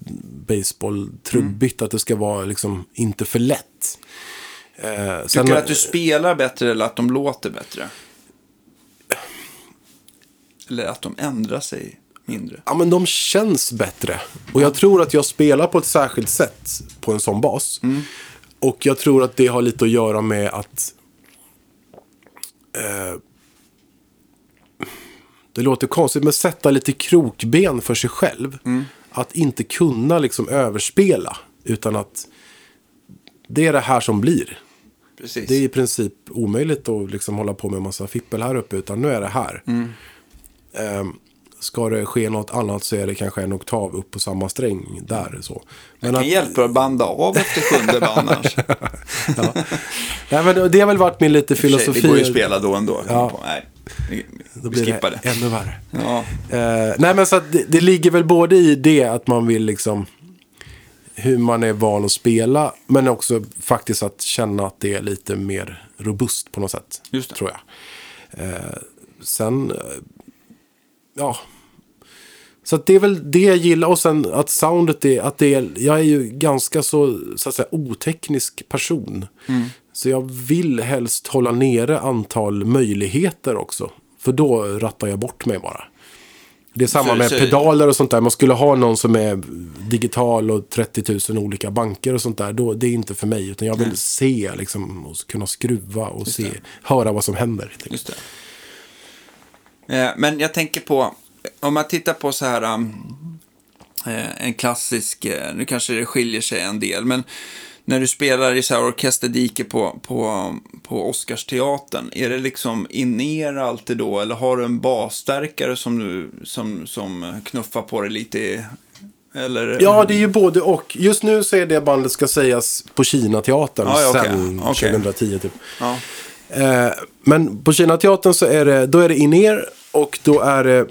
baseball-trubbigt. Att det ska vara liksom inte för lätt. Eh, Tycker du att du spelar bättre eller att de låter bättre? Eller att de ändrar sig mindre? Ja, men de känns bättre. Och jag tror att jag spelar på ett särskilt sätt på en sån bas. Och jag tror att det har lite att göra med att... Eh, det låter konstigt, men sätta lite krokben för sig själv. Att inte kunna liksom överspela, utan att det är det här som blir. Precis. Det är i princip omöjligt att liksom hålla på med en massa fippel här uppe, utan nu är det här. Ehm, ska det ske något annat så är det kanske en oktav upp på samma sträng där. Så. Men Jag kan att, hjälpa att banda av efter sjunde band annars. nej, men det har väl varit min lite filosofi. Det går ju att spela då ändå. Ja. Nej, Då blir det det. ännu värre. Ja. Eh, nej, men så att det, det ligger väl både i det att man vill liksom hur man är van att spela, men också faktiskt att känna att det är lite mer robust på något sätt. Just det. Tror jag. Eh, sen, eh, ja. Så det är väl det jag gillar. Och sen att soundet är, att det är, jag är ju ganska så, så att säga, oteknisk person. Mm. Så jag vill helst hålla nere antal möjligheter också. För då rattar jag bort mig bara. Det är samma Så- med så- pedaler och sånt där. Man skulle ha någon som är digital och 30 000 olika banker och sånt där. Då, det är inte för mig. Utan jag vill se liksom, och kunna skruva och se, höra vad som händer. Eh, Men jag tänker på, om man tittar på så här, um, eh, en klassisk, eh, nu kanske det skiljer sig en del, men när du spelar i så här orkesterdike på, på, på Oscarsteatern, är det liksom in-ear alltid då, eller har du en basstärkare som, du, som, som knuffar på dig lite? Eller? Ja, det är ju både och. Just nu så är det bandet ska sägas på Kina-teatern Ja, ja, sen Okej. 2010 typ. Ja. Eh, men på Kina-teatern så är det, då är det in-ear och då är det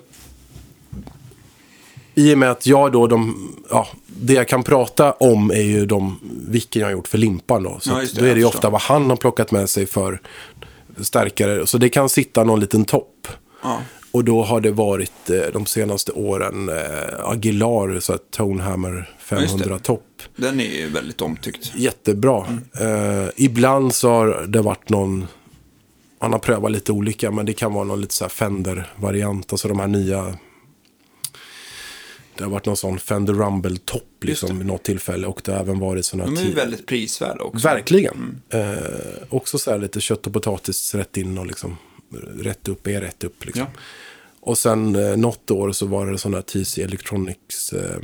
i och med att jag då, de, ja, det jag kan prata om är ju de vicken jag har gjort för Limpan då. Så Ja, det, då är det ju ofta vad han har plockat med sig för stärkare. Så det kan sitta någon liten topp. Ja. Och då har det varit eh, de senaste åren eh, Aguilar, så att Tonehammer just det. 500 topp. Den är ju väldigt omtyckt. Jättebra. Eh, ibland så har det varit någon, han har prövat lite olika, men det kan vara någon lite så här Fender-variant. Alltså de här nya, det har varit någon sån Fender Rumble-topp liksom vid något tillfälle. Och det har även varit sådana De är ju väldigt prisvärda också. Verkligen. Eh, också så här lite kött och potatis rätt in och liksom rätt upp är rätt upp. Liksom. Ja. Och sen eh, något år så var det sån här TC Electronics. Eh,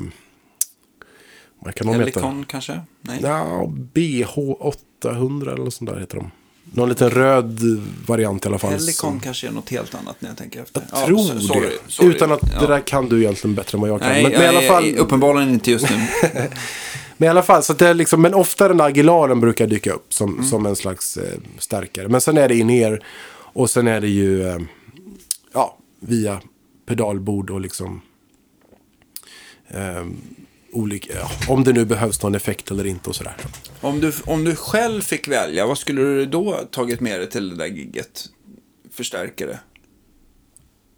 Vad kan de heta? Helicon kanske? Nej. Ja, BH800 eller sånt där heter de. Någon liten röd variant i alla fall. Helicon kanske är något helt annat när jag tänker efter. Jag tror so- sorry, det. sorry. Utan att Ja. det där kan du egentligen bättre än vad jag kan. Nej, men, men i alla fall, uppenbarligen inte just nu. men i alla fall så att det är liksom, men ofta den där Aguilaren brukar dyka upp som, Mm. som en slags eh, stärkare. Men sen är det in er och sen är det ju eh, ja, via pedalbord och liksom eh, olika, om det nu behövs någon effekt eller inte och sådär. om, du, om du själv fick välja, vad skulle du då tagit med dig till det där gigget? Förstärkare?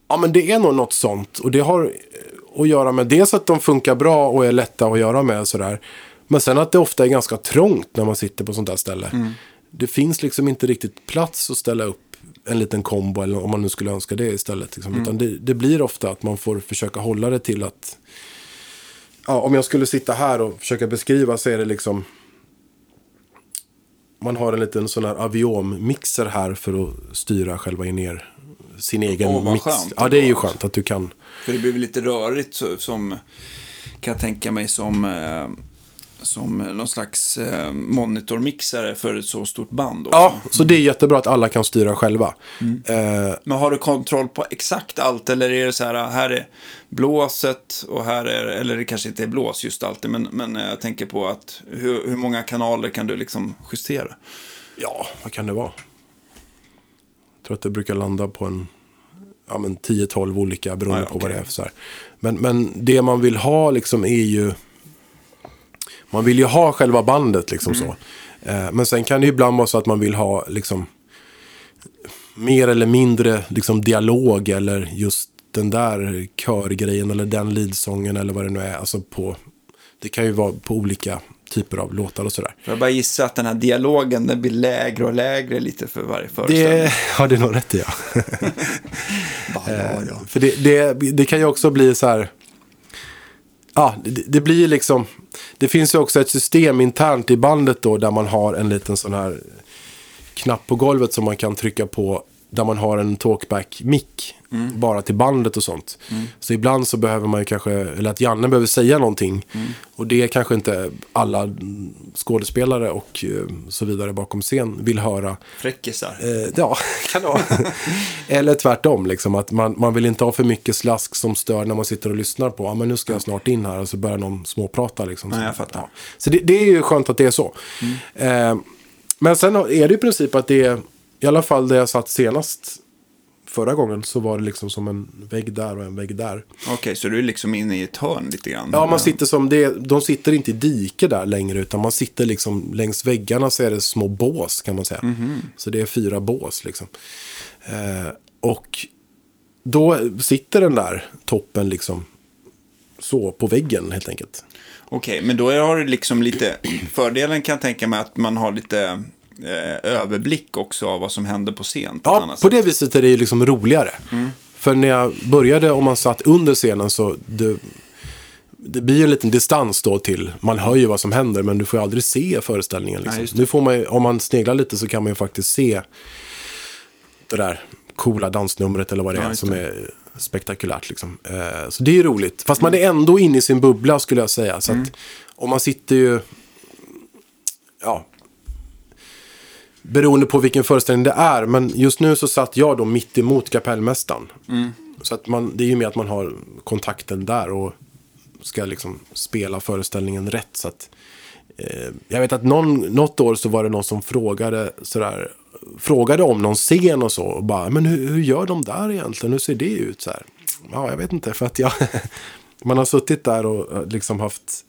Ja, men det är nog något sånt. Och det har eh, att göra med dels att de funkar bra och är lätta att göra med. och Sådär. Men sen att det ofta är ganska trångt när man sitter på sånt där ställe. Det finns liksom inte riktigt plats att ställa upp en liten kombo, eller om man nu skulle önska det istället. Liksom. Utan det, det blir ofta att man får försöka hålla det till att... Ja, om jag skulle sitta här och försöka beskriva så är det liksom... Man har en liten sån här aviom-mixer här för att styra själva ner sin egen Åh, vad mix. skönt ja, det är ju skönt att du kan. För det blir lite rörigt som, kan jag tänka mig, som, eh, som någon slags eh, monitormixare för ett så stort band. Också. Ja, så det är jättebra att alla kan styra själva. Eh, Men har du kontroll på exakt allt eller är det så här, här är blåset och här är, eller det kanske inte är blås just alltid, men, men eh, jag tänker på att hur, hur många kanaler kan du liksom justera? ja, vad kan det vara? Jag tror att det brukar landa på en ja, men 10-12 olika beroende Ja, ja, på vad okej. det är. för Så här. Men, men det man vill ha liksom är ju... Man vill ju ha själva bandet liksom Mm. så. Eh, men sen kan det ju ibland vara så att man vill ha liksom mer eller mindre liksom dialog eller just den där körgrejen eller den leadsången eller vad det nu är. Alltså på, det kan ju vara på olika typer av låtar och sådär. Jag bara gissa att den här dialogen den blir lägre och lägre lite för varje föreställning. Det har det nog rätt i, ja. ja, ja. För det, det, det kan ju också bli så här... Ja, det, det blir liksom... Det finns ju också ett system internt i bandet då där man har en liten sån här knapp på golvet som man kan trycka på där man har en talkback-mick bara till bandet och sånt. Så ibland så behöver man ju kanske, eller att Janne behöver säga någonting. Och det är kanske inte alla skådespelare och eh, så vidare bakom scen vill höra. Fräckisar. Eh, ja, kan det vara. Eller tvärtom, liksom, att man, man vill inte ha för mycket slask som stör när man sitter och lyssnar på. Ja, men nu ska jag snart in här och så börjar någon småprata. Liksom. Nej, jag fattar. Ja. Så det, det är ju skönt att det är så. Eh, men sen är det i princip att det är, i alla fall där jag satt senast förra gången, så var det liksom som en vägg där och en vägg där. Okej, så du är liksom inne i ett hörn lite grann? Ja, man sitter som det, de sitter inte i dike där längre, utan man sitter liksom längs väggarna så är det små bås kan man säga. Så det är fyra bås liksom. Eh, och då sitter den där toppen liksom så på väggen helt enkelt. Okej, men då har du liksom lite, fördelen kan jag tänka mig att man har lite eh, överblick också av vad som händer på scen. På Ja, på det viset är det ju liksom roligare. För när jag började, om man satt under scenen så det, det blir en liten distans då till, man hör ju vad som händer men du får ju aldrig se föreställningen. Liksom. Nej, nu får man ju, om man sneglar lite så kan man ju faktiskt se det där coola dansnumret eller vad det Ja, är som är spektakulärt. Liksom. Eh, så det är ju roligt. Fast man är ändå inne i sin bubbla skulle jag säga. Så Mm. att om man sitter ju, ja, beroende på vilken föreställning det är. Men just nu så satt jag då mitt emot kapellmästaren. Så att man, det är ju mer att man har kontakten där och ska liksom spela föreställningen rätt. Så att, eh, jag vet att någon, något år så var det någon som frågade sådär, frågade om någon scen och så. Och bara, men hur, hur gör de där egentligen? Hur ser det ut? Så här, ja, jag vet inte. För att jag, man har suttit där och eh, liksom haft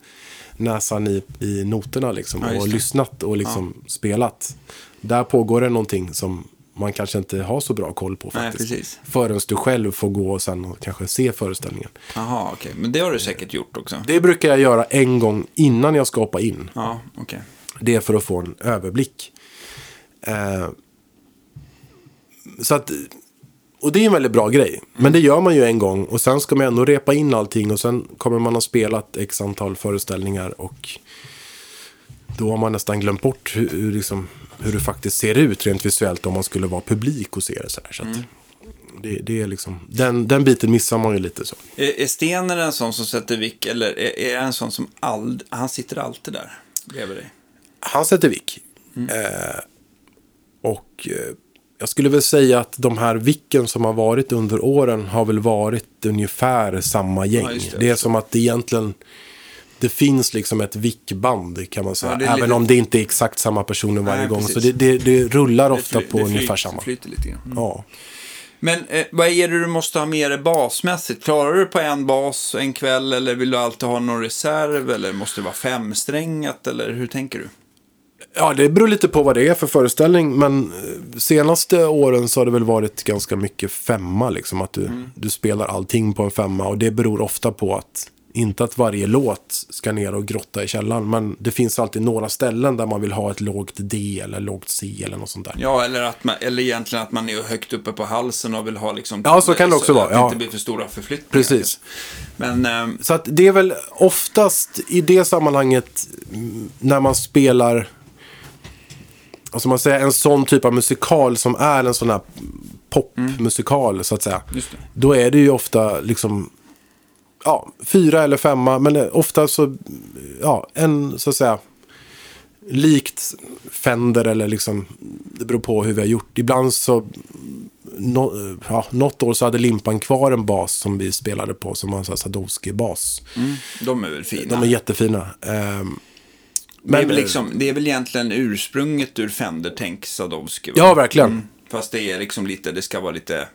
näsan i, i noterna liksom, Ja, och lyssnat och liksom spelat. Där pågår det någonting som man kanske inte har så bra koll på Nej, faktiskt. precis. Förrän du själv får gå och sen kanske se föreställningen. Jaha, okej. Men det har du säkert gjort också. Det brukar jag göra en gång innan jag ska hoppa in. Ja, okej. Det är för att få en överblick. Eh, så att, och det är en väldigt bra grej. Men det gör man ju en gång och sen ska man ändå repa in allting och sen kommer man ha spelat x antal föreställningar och då har man nästan glömt bort hur, hur, liksom, hur det faktiskt ser ut rent visuellt om man skulle vara publik och se det så här. Så att, Det, det är liksom, den, den biten missar man ju lite så. Är, är Stener en sån som sätter vick eller är, är en sån som ald, han sitter alltid där bredvid dig? Han sätter vick. Mm. Eh, och eh, jag skulle väl säga att de här vicken som har varit under åren har väl varit ungefär samma gäng. Ja, det. det, är som att det egentligen, det finns liksom ett vickband kan man säga. Ja, det Även lite- om det inte är exakt samma personer varje Nej, gång. precis. Så det, det, det rullar ofta fly- på det ungefär samma. flyter lite grann. Mm. Ja. Men eh, vad är det du måste ha med dig basmässigt? Klarar du på en bas en kväll eller vill du alltid ha någon reserv eller måste det vara femsträngat eller hur tänker du? Ja, det beror lite på vad det är för föreställning. Men eh, senaste åren så har det väl varit ganska mycket femma. Liksom, att du, Mm. du spelar allting på en femma. Och det beror ofta på att, inte att varje låt ska ner och grotta i källaren. Men det finns alltid några ställen där man vill ha ett lågt D eller lågt C eller något sånt där. Ja, eller, att man, eller egentligen att man är högt uppe på halsen och vill ha liksom... Ja, så kan det också vara, Att det ja. inte blir för stora förflyttningar. Precis. Men, eh, Så att det är väl oftast i det sammanhanget mm, när man spelar alltså man säger, en sån typ av musikal som är en sån här popmusikal så att säga. Det. Då är det ju ofta liksom ja, fyra eller femma, men eh, ofta så, ja, en så att säga likt Fender eller liksom, det beror på hur vi har gjort. Ibland så, no, ja, något år så hade Limpan kvar en bas som vi spelade på som var en Sadowski-bas. mm, de är väl fina. De är jättefina. Ehm, det, är men, väl liksom, det är väl egentligen ursprunget ur Fender, tänk Sadowski. va? Ja, verkligen. Mm, fast det är liksom lite, det ska vara lite,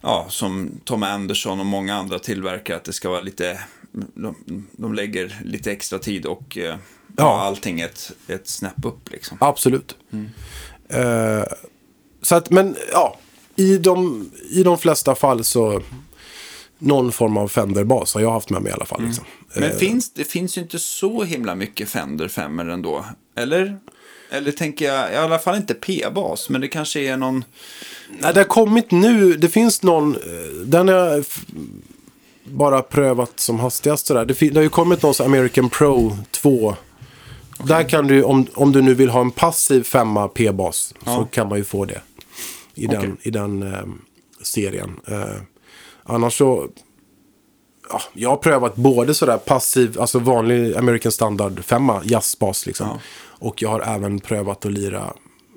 ja, som Tom Anderson och många andra tillverkare, att det ska vara lite, de, de lägger lite extra tid och eh, ja. Ja. allting ett, ett snäpp upp liksom. Absolut. Eh, så att, men ja, i de, i de flesta fall så någon form av Fender-bas har jag haft med mig i alla fall. Liksom. Men finns, det finns ju inte så himla mycket Fender 5 ändå, eller? Eller tänker jag, i alla fall inte P-bas, men det kanske är någon... Nej, det har kommit nu. Det finns någon. eh, Den har jag bara prövat som hastigast. Sådär. Det, det har ju kommit någon American Pro 2. Där kan du, om, om du nu vill ha en passiv femma P-bas. Så Ja. kan man ju få det. I Okej. den, i den eh, serien. Eh, annars så. Ja, jag har prövat både sådär passiv, alltså vanlig American Standard femma, jazzbas liksom. Ja. Och jag har även prövat att lira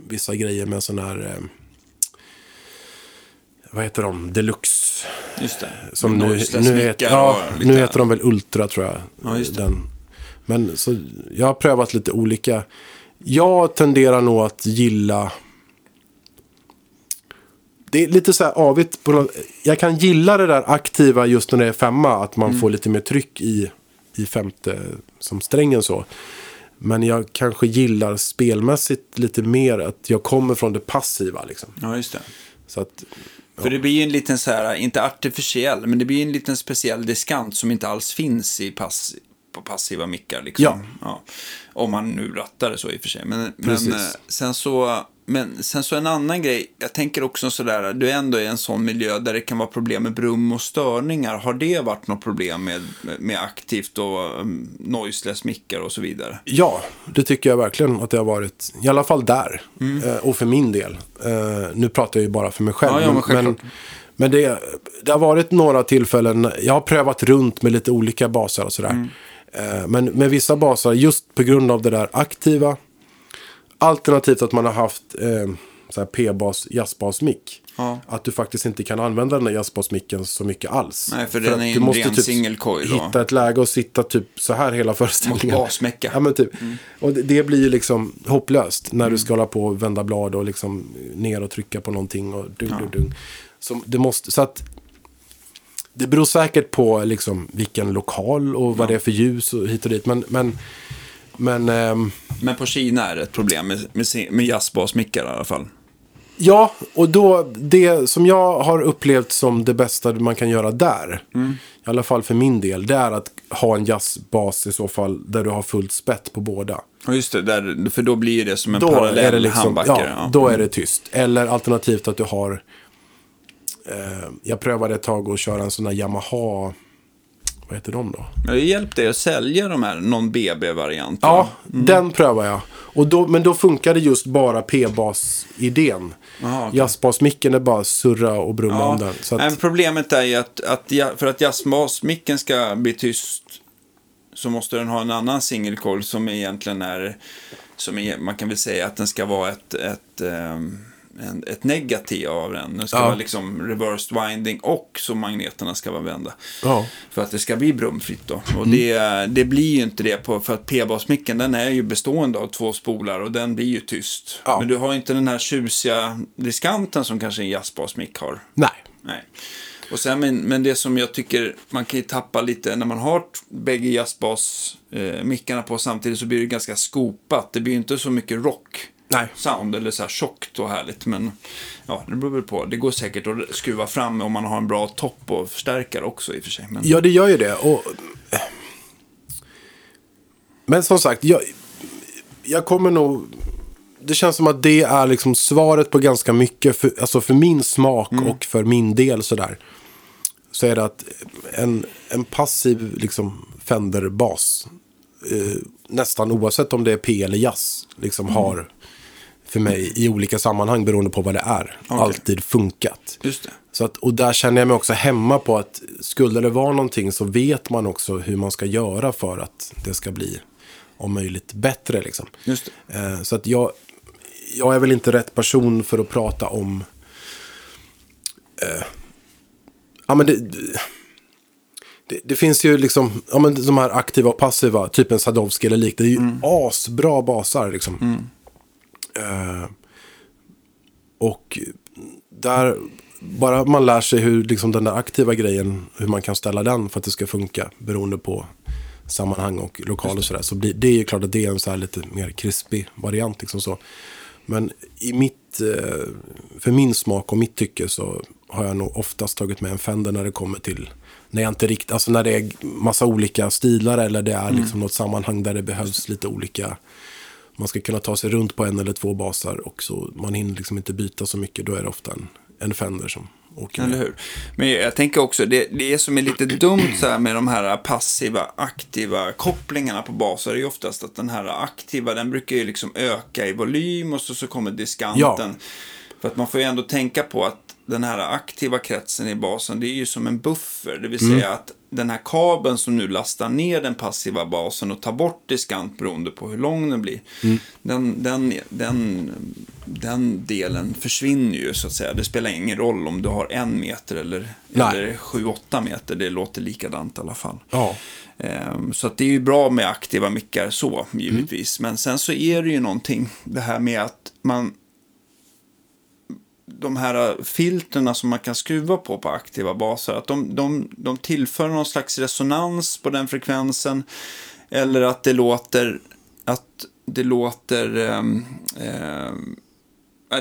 vissa grejer med sån här. Eh, vad heter de? Deluxe. Just det. Som nu, nu, heter, ja, nu heter de väl Ultra tror jag. Ja, just det. Den. Men så, jag har prövat lite olika. Jag tenderar nog att gilla... Det är lite så här avigt. På jag kan gilla det där aktiva just när det är femma. Att man Mm. får lite mer tryck i, i femte som strängen så. Men jag kanske gillar spelmässigt lite mer att jag kommer från det passiva. Liksom. Ja, just det. Så att, För det blir ju en liten så här, inte artificiell, men det blir en liten speciell diskant som inte alls finns i pass, på passiva mickar. Liksom. Ja. Om man nu rattar det så i och för sig. Men, men eh, sen, så, men sen så en annan grej, jag tänker också sådär, du är ändå i en sån miljö där det kan vara problem med brum och störningar. Har det varit något problem med, med aktivt och um, noiseless mickar och så vidare? Ja, det tycker jag verkligen att det har varit. I alla fall där. Mm. Eh, och för min del. Eh, nu pratar jag ju bara för mig själv. Ja, ja, men självklart. men det, det har varit några tillfällen. Jag har prövat runt med lite olika baser och sådär. Mm. Eh, men med vissa baser, just på grund av det där aktiva. Alternativt att man har haft eh, P-bas, jazzbas-mick. Ja. Att du faktiskt inte kan använda den där jazzbasmicken så mycket alls. Nej, för den att är du en ren typ single coil då. Hitta ett läge och sitta typ så här hela föreställningen. Mot basmecka. Ja, men typ. Och det, det blir ju liksom hopplöst när Mm. du ska hålla på och vända blad och liksom ner och trycka på någonting och dung, dung, dung. Så det måste, så att det beror säkert på liksom vilken lokal och vad det är för ljus och hit och dit. Men, men, men ehm, Men på Kina är det ett problem med, med, med jazzbasmickar i alla fall. ja, och då det som jag har upplevt som det bästa man kan göra där. I alla fall för min del. Det är att ha en jazzbas i så fall där du har fullt spett på båda. Ja, just det. Där, för då blir det som en då parallell är det liksom, handbackare. ja, då är det tyst. Eller alternativt att du har, eh, jag prövade ett tag att köra en sån här Yamaha, vad heter de då? Men det hjälpte dig att sälja de här non-BB-varianterna. Ja, den prövar jag. Och då, men då funkade just bara P-bas-idén. Okej. Jazzbasmicken är bara surra och brumma Ja, om den. Så men att, problemet är ju att, att för att jazzbasmicken ska bli tyst så måste den ha en annan singelkoll som egentligen är, som är, man kan väl säga att den ska vara ett, ett, ehm, en, ett negativ av den. Den ska Ja. vara liksom reversed winding och så magneterna ska vara vända. ja. För att det ska bli brumfritt då. Och det, det blir ju inte det på, för att P-basmicken den är ju bestående av två spolar och den blir ju tyst. Ja. Men du har inte den här tjusiga diskanten som kanske en jazzbasmick har. Nej. Nej. Och sen, men, men det som jag tycker man kan ju tappa lite när man har bägge jazzbas-mickarna på samtidigt så blir det ganska skopat. Det blir ju inte så mycket rock. Nej. Sound eller så här tjockt och härligt. Men ja, det beror väl på. Det går säkert att skruva fram om man har en bra topp och förstärkare också i och för sig. Men, Ja, det gör ju det. Och... Men som sagt, jag, jag kommer nog... Det känns som att det är liksom svaret på ganska mycket. För, alltså för min smak och för min del sådär. Så är det att en, en passiv liksom Fender-bas. Eh, nästan oavsett om det är P eller jazz. Liksom har för mig i olika sammanhang beroende på vad det är. Alltid funkat. Just det. Så att, och där känner jag mig också hemma på att skulle det vara någonting så vet man också hur man ska göra för att det ska bli om möjligt bättre. Liksom. Just. Eh, så att jag, jag är väl inte rätt person för att prata om... Eh, ja, men det, det, det finns ju liksom ja, men de här aktiva och passiva, typ en Sadowski eller lik. Det är ju asbra basar liksom. Eh, och där, bara man lär sig hur liksom den där aktiva grejen, hur man kan ställa den för att det ska funka beroende på sammanhang och lokal och sådär. Så blir, det är ju klart att det är en så här lite mer krispig variant. Liksom så. Men i mitt, eh, för min smak och mitt tycke så har jag nog oftast tagit med en Fender när det kommer till när jag inte riktigt, alltså när det är massa olika stilar eller det är liksom något sammanhang där det behövs lite olika man ska kunna ta sig runt på en eller två basar och så man hinner liksom inte byta så mycket. Då är det ofta en, en Fender som åker Eller med. hur? Men jag tänker också, det, det som är lite dumt så här med de här passiva, aktiva kopplingarna på baser är ju oftast att den här aktiva, den brukar ju liksom öka i volym och så, så kommer diskanten. Ja. För att man får ju ändå tänka på att den här aktiva kretsen i basen, det är ju som en buffer. Det vill säga att den här kabeln som nu lastar ner den passiva basen och tar bort diskant beroende på hur lång den blir. Den, den, den, den delen försvinner ju så att säga. Det spelar ingen roll om du har en meter eller, Nej. eller sju, åtta meter. Det låter likadant i alla fall. Ja, Ehm, Så att det är ju bra med aktiva mickar så, givetvis. Men sen så är det ju någonting, det här med att man... De här filterna som man kan skruva på på aktiva baser, att de, de, de tillför någon slags resonans på den frekvensen. Eller att det låter... Att det låter... eh, eh,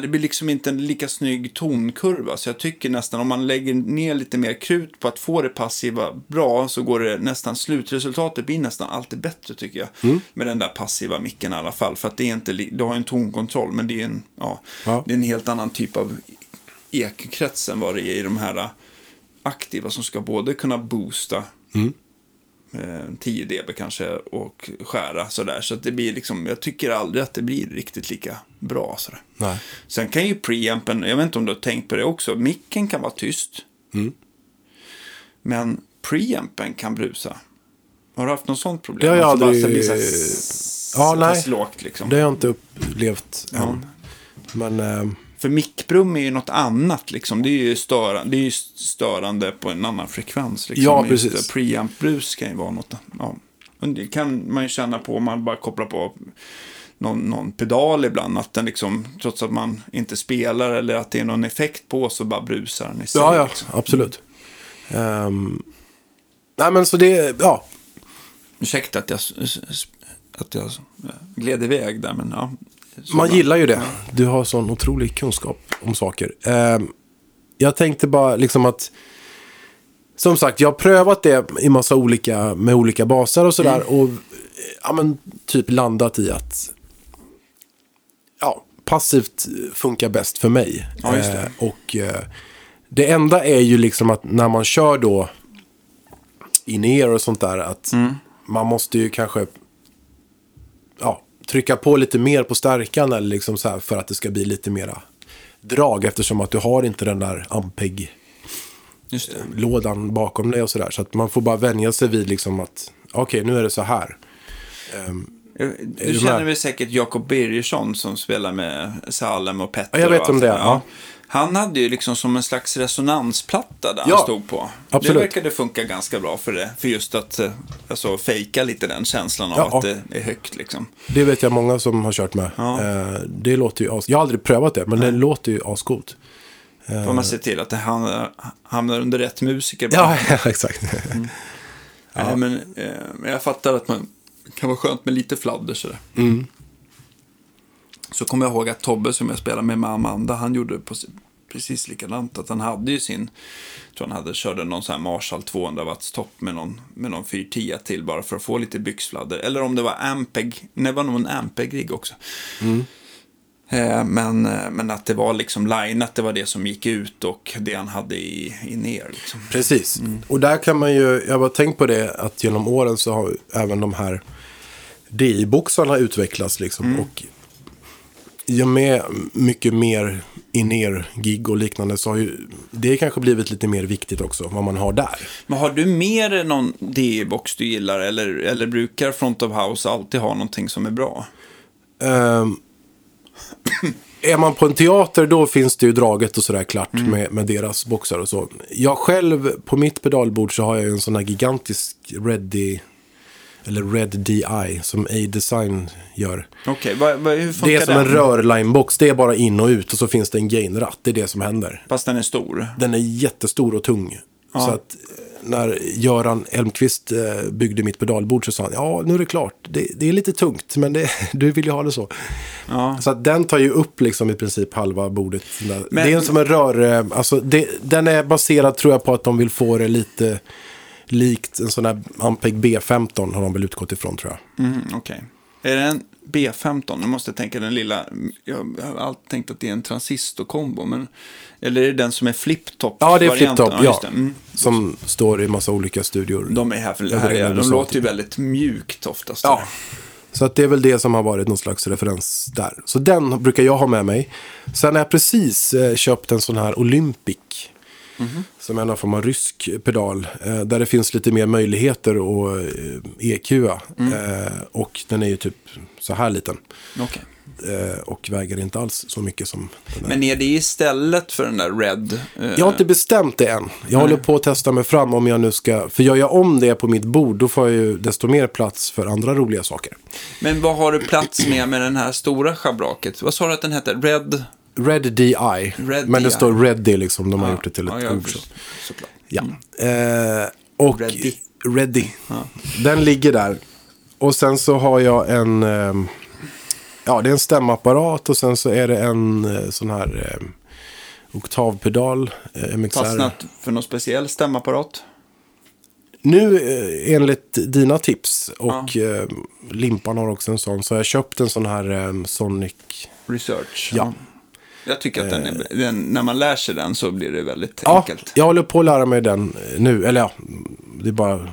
det blir liksom inte en lika snygg tonkurva. Så jag tycker nästan om man lägger ner lite mer krut på att få det passiva bra så går det nästan slutresultatet blir nästan alltid bättre tycker jag. Med den där passiva micken i alla fall. För att det är inte, du har en tonkontroll men det är en, ja, Ja. det är en helt annan typ av ekkrets än vad det är i de här aktiva som ska både kunna boosta eh, 10 dB kanske och skära sådär. Så att det blir liksom, jag tycker aldrig att det blir riktigt lika bra sådär. nej. Sen kan ju preampen, jag vet inte om du har tänkt på det också, micken kan vara tyst. Mm. Men preampen kan brusa. Har du haft något sånt problem? Det har jag bara aldrig- blir så här Ja, nej. lågt liksom. Det har jag inte upplevt Ja. än. Men ehm, För mickbrum är ju något annat liksom. Det är ju störande, det är störande på en annan frekvens. Liksom. Ja, precis. Preamp-brus kan ju vara något. Ja. Och det kan man ju känna på om man bara kopplar på någon, någon pedal ibland. Att den liksom, trots att man inte spelar eller att det är någon effekt på så bara brusar den i sig. ja, ja, liksom. absolut. Ehm, nej, men så det, ja. Ursäkta att jag, att jag gled iväg där, men ja. Så Man gillar ju det. Du har sån otrolig kunskap om saker. Ehm, jag tänkte bara liksom att... Som sagt, jag har prövat det i massa olika, med olika baser och sådär. Mm. Och ja, men, typ landat i att... Ja, passivt funkar bäst för mig. Ja, just det. Eh, och eh, det enda är ju liksom att när man kör då in-ear och sånt där. Att man måste ju kanske ja, trycka på lite mer på stärkan eller liksom så här för att det ska bli lite mera drag. Eftersom att du har inte den där Ampeg det. lådan bakom dig och sådär. Så att man får bara vänja sig vid liksom att okej, nu är det så här. Du du känner väl säkert Jakob Birgersson som spelar med Salem och Petter. Ja, jag vet om det, där. ja. Han hade ju liksom som en slags resonansplatta där Ja, han stod på. absolut. Det verkade funka ganska bra för det. För just att eh, alltså, fejka lite den känslan av Ja. att det är högt liksom. Det vet jag många som har kört med. Eh, det låter ju as- Jag har aldrig prövat det, men det låter ju ascoolt. Får man se till att det hamnar, hamnar under rätt musiker. bara. Ja, exakt. Men eh, jag fattar att man kan vara skönt med lite fladder sådär. Mm. Så kommer jag ihåg att Tobbe som jag spelade med med Amanda, han gjorde på, precis likadant. Att han hade ju sin, jag tror han hade, körde någon sån här Marshall 200 watts topp med någon, med någon 410 till bara för att få lite byxfladder. Eller om det var Ampeg, nej det var nog en Ampeg-rigg också. Eh, Men, eh, men att det var liksom lineat, det var det som gick ut och det han hade i, i ner. Liksom. Precis. Och där kan man ju, jag har tänkt på det, att genom åren så har även de här DI-boxarna utvecklats liksom. Och i och med mycket mer in gig och liknande så har ju det kanske blivit lite mer viktigt också, vad man har där. Men har du mer någon DE-box du gillar eller, eller brukar Front of House alltid ha någonting som är bra? Ehm, är man på en teater då finns det ju draget och sådär klart med, med deras boxar och så. Jag själv, på mitt pedalbord så har jag ju en sån här gigantisk Reddy, eller Red DI som A-Design gör. Okej, vad, hur funkar Det är som den? en rörlinebox, det är bara in och ut och så finns det en gainratt, det är det som händer. Fast den är stor. Den är jättestor och tung. Ja. Så att eh, när Göran Elmqvist eh, byggde mitt pedalbord så sa han, ja nu är det klart, det, det är lite tungt men det, du vill ju ha det så. Ja. Så att den tar ju upp liksom i princip halva bordet. Men- det är som en rör, eh, alltså det, den är baserad tror jag på att de vill få det lite likt en sån här Ampeg B15 har de väl utgått ifrån tror jag. Mm, Okej. Är det en B15? Nu måste jag tänka den lilla. Jag har alltid tänkt att det är en transistorkombo. Men, eller är det den som är flip-top? Ja, det är flip-top, ja. det. Mm. Som står i massa olika studior. De är här för det här. De låter ju väldigt mjukt oftast. Ja. Så att det är väl det som har varit någon slags referens där. Så den brukar jag ha med mig. Sen har jag precis eh, köpt en sån här Olympic. Som är någon form av rysk pedal. Eh, där det finns lite mer möjligheter att eh, EQa. Eh, och den är ju typ så här liten. Okej. Eh, och väger inte alls så mycket som den är. Men är det istället för den där Red? eh, Jag har inte bestämt det än. Jag håller på att testa mig fram om jag nu ska... För gör jag om det på mitt bord, då får jag ju desto mer plats för andra roliga saker. Men vad har du plats med med den här stora schabraket? Vad sa du att den hette? Red? Red DI. Red men det DI. står Ready liksom. De har gjort det till ett ja, ja, ord. Så. Såklart. Ja. Eh, och Ready. Ready. Ja. Den ligger där. Och sen så har jag en... ehm, ja, det är en stämapparat och sen så är det en eh, sån här eh, oktavpedal. Eh, MXR. Fastnat för någon speciell stämapparat? Nu eh, enligt dina tips och eh, Limpan har också en sån. Så har jag köpt en sån här eh, Sonic. Research? Ja. Jag tycker att den är, den, när man lär sig den så blir det väldigt Ja, enkelt. jag håller på att lära mig den eh, nu. Eller ja, det är bara...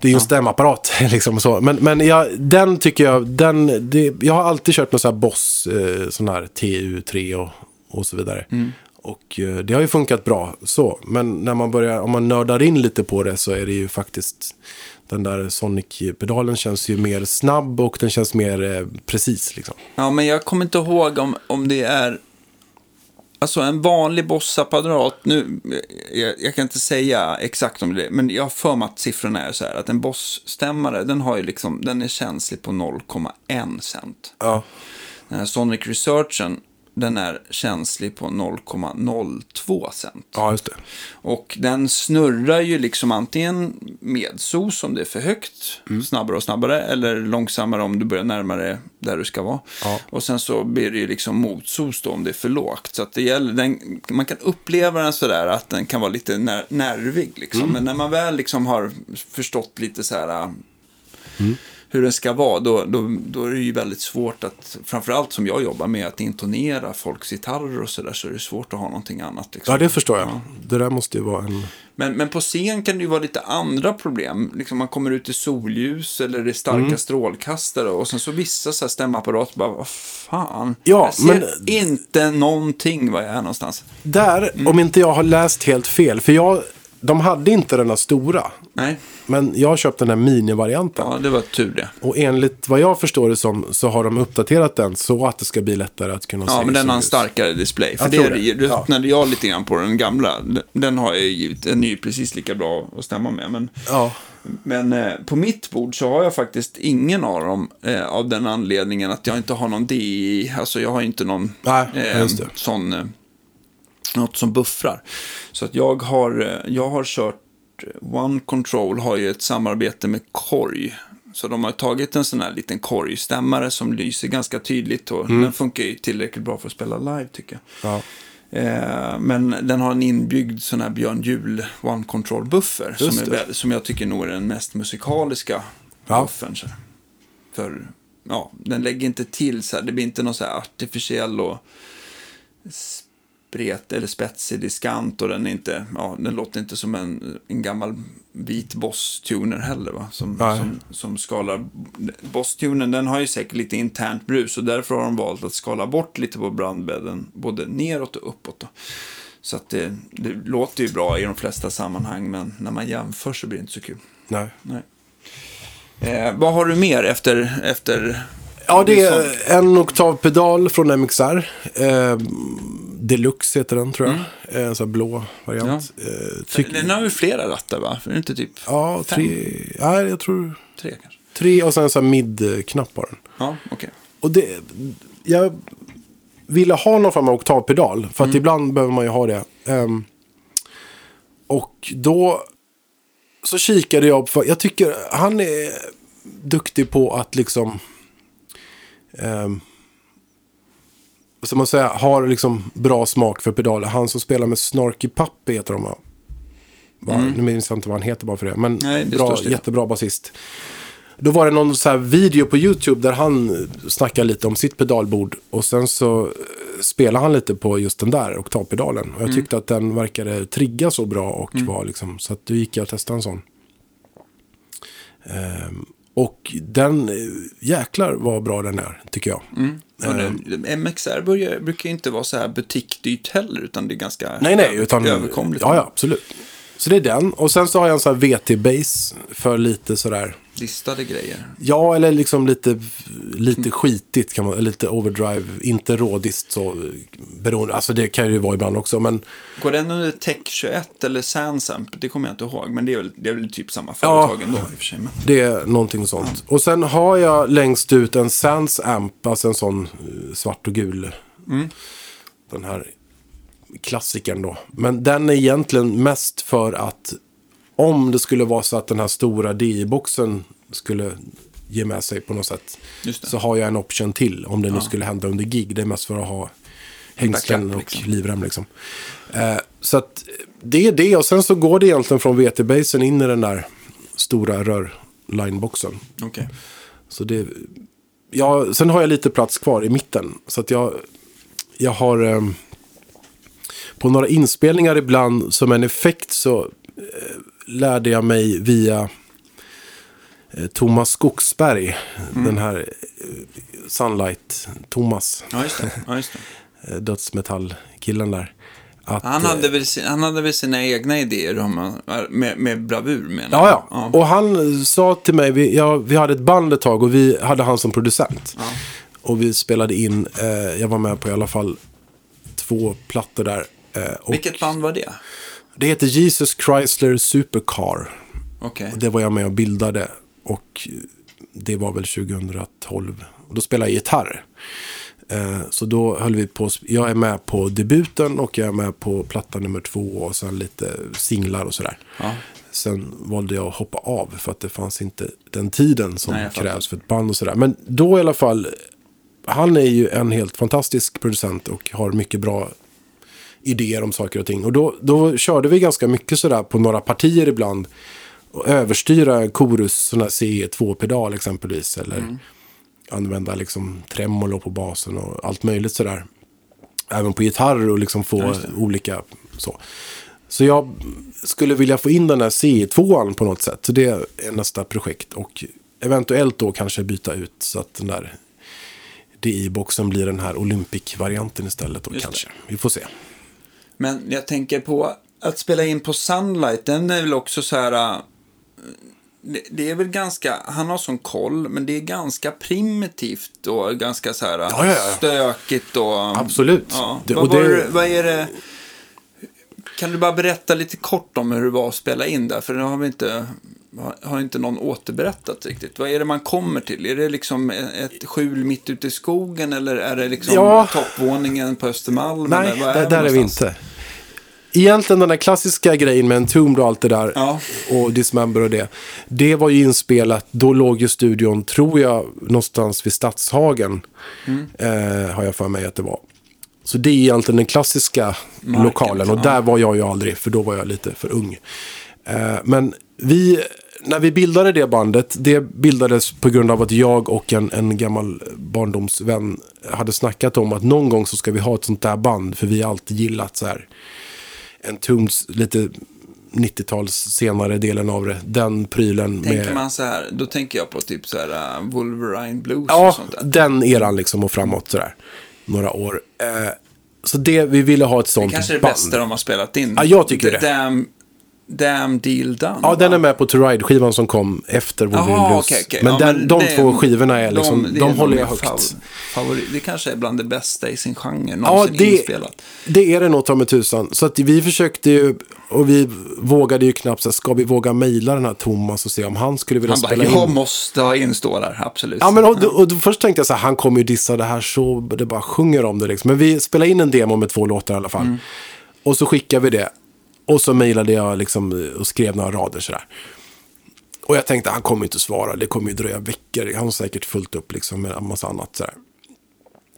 Det är ju en stämapparat liksom så. Men, men jag, den tycker jag, den, det, jag har alltid kört med så här Boss, eh, sån här TU3 och, och så vidare. Och eh, det har ju funkat bra så. Men när man börjar, om man nördar in lite på det så är det ju faktiskt den där Sonic-pedalen känns ju mer snabb och den känns mer eh, precis liksom. Ja, men jag kommer inte ihåg om, om det är... Alltså en vanlig bossapparat, nu, jag, jag kan inte säga exakt om det men jag har för mig att siffrorna är så här, att en bossstämmare, den har ju liksom, den är känslig på 0,1 cent. Ja. Den här Sonic Researchen, den är känslig på 0,02 cent. Ja, just det. Och den snurrar ju liksom antingen med sos om det är för högt, Mm. snabbare och snabbare, eller långsammare om du börjar närma dig där du ska vara. Ja. Och sen så blir det ju liksom motsos då om det är för lågt. Så att det gäller, den, man kan uppleva den sådär att den kan vara lite ner, nervig liksom. Mm. Men när man väl liksom har förstått lite så här... Mm. Hur den ska vara, då, då, då är det ju väldigt svårt att, framförallt som jag jobbar med, att intonera folks gitarrer och sådär, så är det svårt att ha någonting annat. Liksom. Ja, det förstår jag. Det där måste ju vara en... Men, men på scen kan det ju vara lite andra problem. Liksom man kommer ut i solljus eller det är starka Mm. strålkastare och sen så vissa så här stämapparater bara, vad fan. Ja, jag ser men- inte någonting var jag är någonstans. Där, Mm. om inte jag har läst helt fel, för jag, de hade inte den där stora. Nej, Men jag har köpt den här minivarianten. ja, det var tur det. Och enligt vad jag förstår det som så har de uppdaterat den så att det ska bli lättare att kunna se. Ja, men den har en starkare display. För Jag det, det. Du Ja. öppnade jag lite grann på den gamla. Den- har jag ju. Den är ju precis lika bra att stämma med. Men, Ja, men eh, på mitt bord så har jag faktiskt ingen av dem. Eh, av den anledningen att jag inte har någon DI. Alltså jag har inte någon Nej, eh, sån... Något som buffrar. Så att jag har, jag har kört... One Control har ju ett samarbete med Korg. Så de har tagit en sån här liten korgstämmare som lyser ganska tydligt. Och Mm. den funkar ju tillräckligt bra för att spela live tycker jag. ja. Eh, men den har en inbyggd sån här Björn Juhl One Control buffer. Som, är det. som jag tycker nog är den mest musikaliska Ja. buffern. Så. För ja, den lägger inte till så här. Det blir inte någon så här artificiell och spret eller spetsig diskant. Och den, inte, ja, den låter inte som en, en gammal vit Boss-tuner heller. Va? Som, Nej. som, som skalar. Boss-tunen den har ju säkert lite internt brus. Och därför har de valt att skala bort lite på brandbädden. Både neråt och uppåt. Då. Så att det, det låter ju bra i de flesta sammanhang. Men när man jämför så blir det inte så kul. Nej. Nej. Eh, vad har du mer efter... efter Ja, det är en oktavpedal från MXR. Eh, Deluxe heter den tror jag. Eh, En sån här blå variant. Eh, tyck- Den har ju flera rattar va? Är det inte typ ja, tre. Nej, jag tror tre kanske? tre och sen en sån här mid-knapp på den. Ja, okej. Och det, jag ville ha någon form av oktavpedal. För att ibland behöver man ju ha det. Ehm, och då så kikade jag på, jag tycker han är duktig på att liksom, um, ska man säga, har liksom bra smak för pedaler. Han som spelar med Snarky Puppy heter de va? va? Nu minns jag inte vad han heter bara för det. Men Nej, det bra, jättebra basist. Då var det någon så här video på YouTube där han snackar lite om sitt pedalbord. Och sen så eh, spelar han lite på just den där oktavpedalen. Och jag tyckte att den verkade trigga så bra och var liksom, så att då gick jag och testade en sån. Ehm, och den, eh, jäklar vad bra den är, tycker jag. Och det, MXR börjar, brukar inte vara så här butikdyrt heller, utan det är ganska Nej, nej, utan... överkomligt. Ja, ja, absolut. Så det är den. Och sen så har jag en sån här VT-base för lite sådär. Listade grejer. Ja, eller liksom lite, lite skitigt kan man, lite overdrive, inte rådist så beroende, alltså det kan ju vara ibland också, men Går den under Tech 21 eller Sansamp? Det kommer jag inte ihåg, men det är väl, det är väl typ samma företag ändå i och för sig. Men... det är någonting sånt. Och sen har jag längst ut en Sans Amp, alltså en sån eh, svart och gul. Den här klassikern då. Men den är egentligen mest för att om det skulle vara så att den här stora DI-boxen skulle ge med sig på något sätt. Så har jag en option till om det nu skulle hända under gig. Det är mest för att ha hängslen och liksom. livrem liksom. Eh, så att det är det och sen så går det egentligen från VT-basen in i den där stora rör-lineboxen. Okej. Så det, ja, sen har jag lite plats kvar i mitten. Så att jag, jag har eh, på några inspelningar ibland som en effekt så eh, lärde jag mig via eh, Thomas Skogsberg. Den här eh, Sunlight-Thomas, Ja, just det. Ja, just det. dödsmetallkillen där. Att, Han, hade väl, han hade väl sina egna idéer om, man- med, med bravur menar Ja, jag. ja. Och han sa till mig, vi, ja, vi hade ett band ett tag och vi hade han som producent. Ja. Och vi spelade in, eh, jag var med på i alla fall två plattor där. Eh, och Vilket band var det? Det heter Jesus Chrysler Supercar. Och Det var jag med och bildade. Och det var väl 2012. Och då spelade jag gitarr. Eh, så då höll vi på, jag är med på debuten och jag är med på platta nummer två och sen lite singlar och sådär. Ja. Sen valde jag att hoppa av för att det fanns inte den tiden som Nej, krävs för ett band och sådär. Men då i alla fall, han är ju en helt fantastisk producent och har mycket bra idéer om saker och ting. Och då, då körde vi ganska mycket sådär på några partier ibland. och överstyra Chorus sån här CE2-pedal exempelvis. Eller använda liksom tremolo på basen och allt möjligt sådär. Även på gitarr och liksom få det. olika så. Så jag skulle vilja få in den här CE2 på något sätt. Så det är nästa projekt. Och eventuellt då kanske byta ut så att den där DI-boxen blir den här Olympic-varianten istället. Då, det. kanske. Vi får se. Men jag tänker på att spela in på Sunlight, den är väl också så här... äh, Det, det är väl ganska, han har sån koll, men det är ganska primitivt och ganska så här äh, Ja, ja, ja. stökigt och... Absolut. Det- vad, och det- var vad är det... Kan du bara berätta lite kort om hur det var att spela in där? För det har vi inte, har- inte någon återberättat riktigt. Vad är det man kommer till? Är det liksom ett skjul mitt ute i skogen eller är det liksom Ja. toppvåningen på Östermalm? Nej, eller vad där, det där är vi inte. Egentligen den där klassiska grejen med en Tomb och allt det där. Ja. Och Dismember och det. Det var ju inspelat, då låg ju studion, tror jag, någonstans vid Stadshagen. Mm. Eh, har jag för mig att det var. Så det är egentligen den klassiska Marken, lokalen. Och ja. där var jag ju aldrig, för då var jag lite för ung. Eh, men vi, när vi bildade det bandet, det bildades på grund av att jag och en, en gammal barndomsvän hade snackat om att någon gång så ska vi ha ett sånt där band. För vi har alltid gillat så här en Tombs, lite 90-tals senare delen av det. Den prylen Tänker med... man så här, då tänker jag på typ så här uh, Wolverine Blues och Ja, sånt där. den eran liksom och framåt sådär. Några år. Eh, så det, vi ville ha ett Det sånt kanske är det band. bästa de har spelat in. Ja, jag tycker det. Damn, damn deal done. Ja, va? den är med på To Ride-skivan som kom efter Wolverine Jaha, Blues. okej, okej. Men, Ja, den, de det- två skivorna är liksom, de, är nog håller jag högt. fav- Favorit. Det kanske är bland det bästa i sin genre Ja, någonsin det, inspelat. det är det nog ta med tusan. Så att vi försökte ju, och vi vågade ju knappt, så här, ska vi våga mejla den här Thomas och se om han skulle vilja Han bara, spela jag in? måste ha in stålar, absolut. Ja, men och, och, och först tänkte jag så här, han kommer ju dissa det här så det bara sjunger om det liksom. Men vi spelade in en demo med två låtar i alla fall. Och så skickade vi det. Och så mejlade jag liksom och skrev några rader sådär. Och jag tänkte, han kommer inte svara, det kommer ju dröja veckor. Han har säkert fullt upp liksom med en massa annat sådär.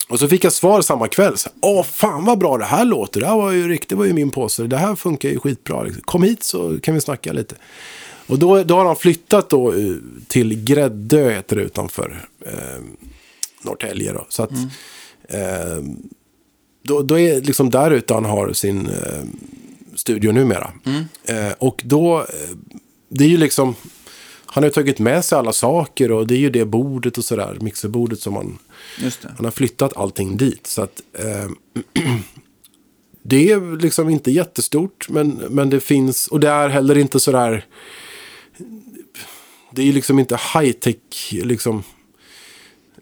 Och så fick jag svar samma kväll. Så, Åh, fan vad bra det här låter. Det här var ju riktigt, det var ju min påse. Det här funkar ju skitbra. liksom. Kom hit så kan vi snacka lite. Och då, då har han flyttat då eh, till Gräddö, heter det utanför eh, Norrtälje. Då. Så att, eh, då, då är liksom där ute han har sin eh, studio numera. Eh, och då, eh, det är ju liksom, han har ju tagit med sig alla saker och det är ju det bordet och sådär, mixerbordet som han, han har flyttat allting dit. Så att eh, det är liksom inte jättestort, men, men det finns, och det är heller inte sådär, det är ju liksom inte high tech, liksom.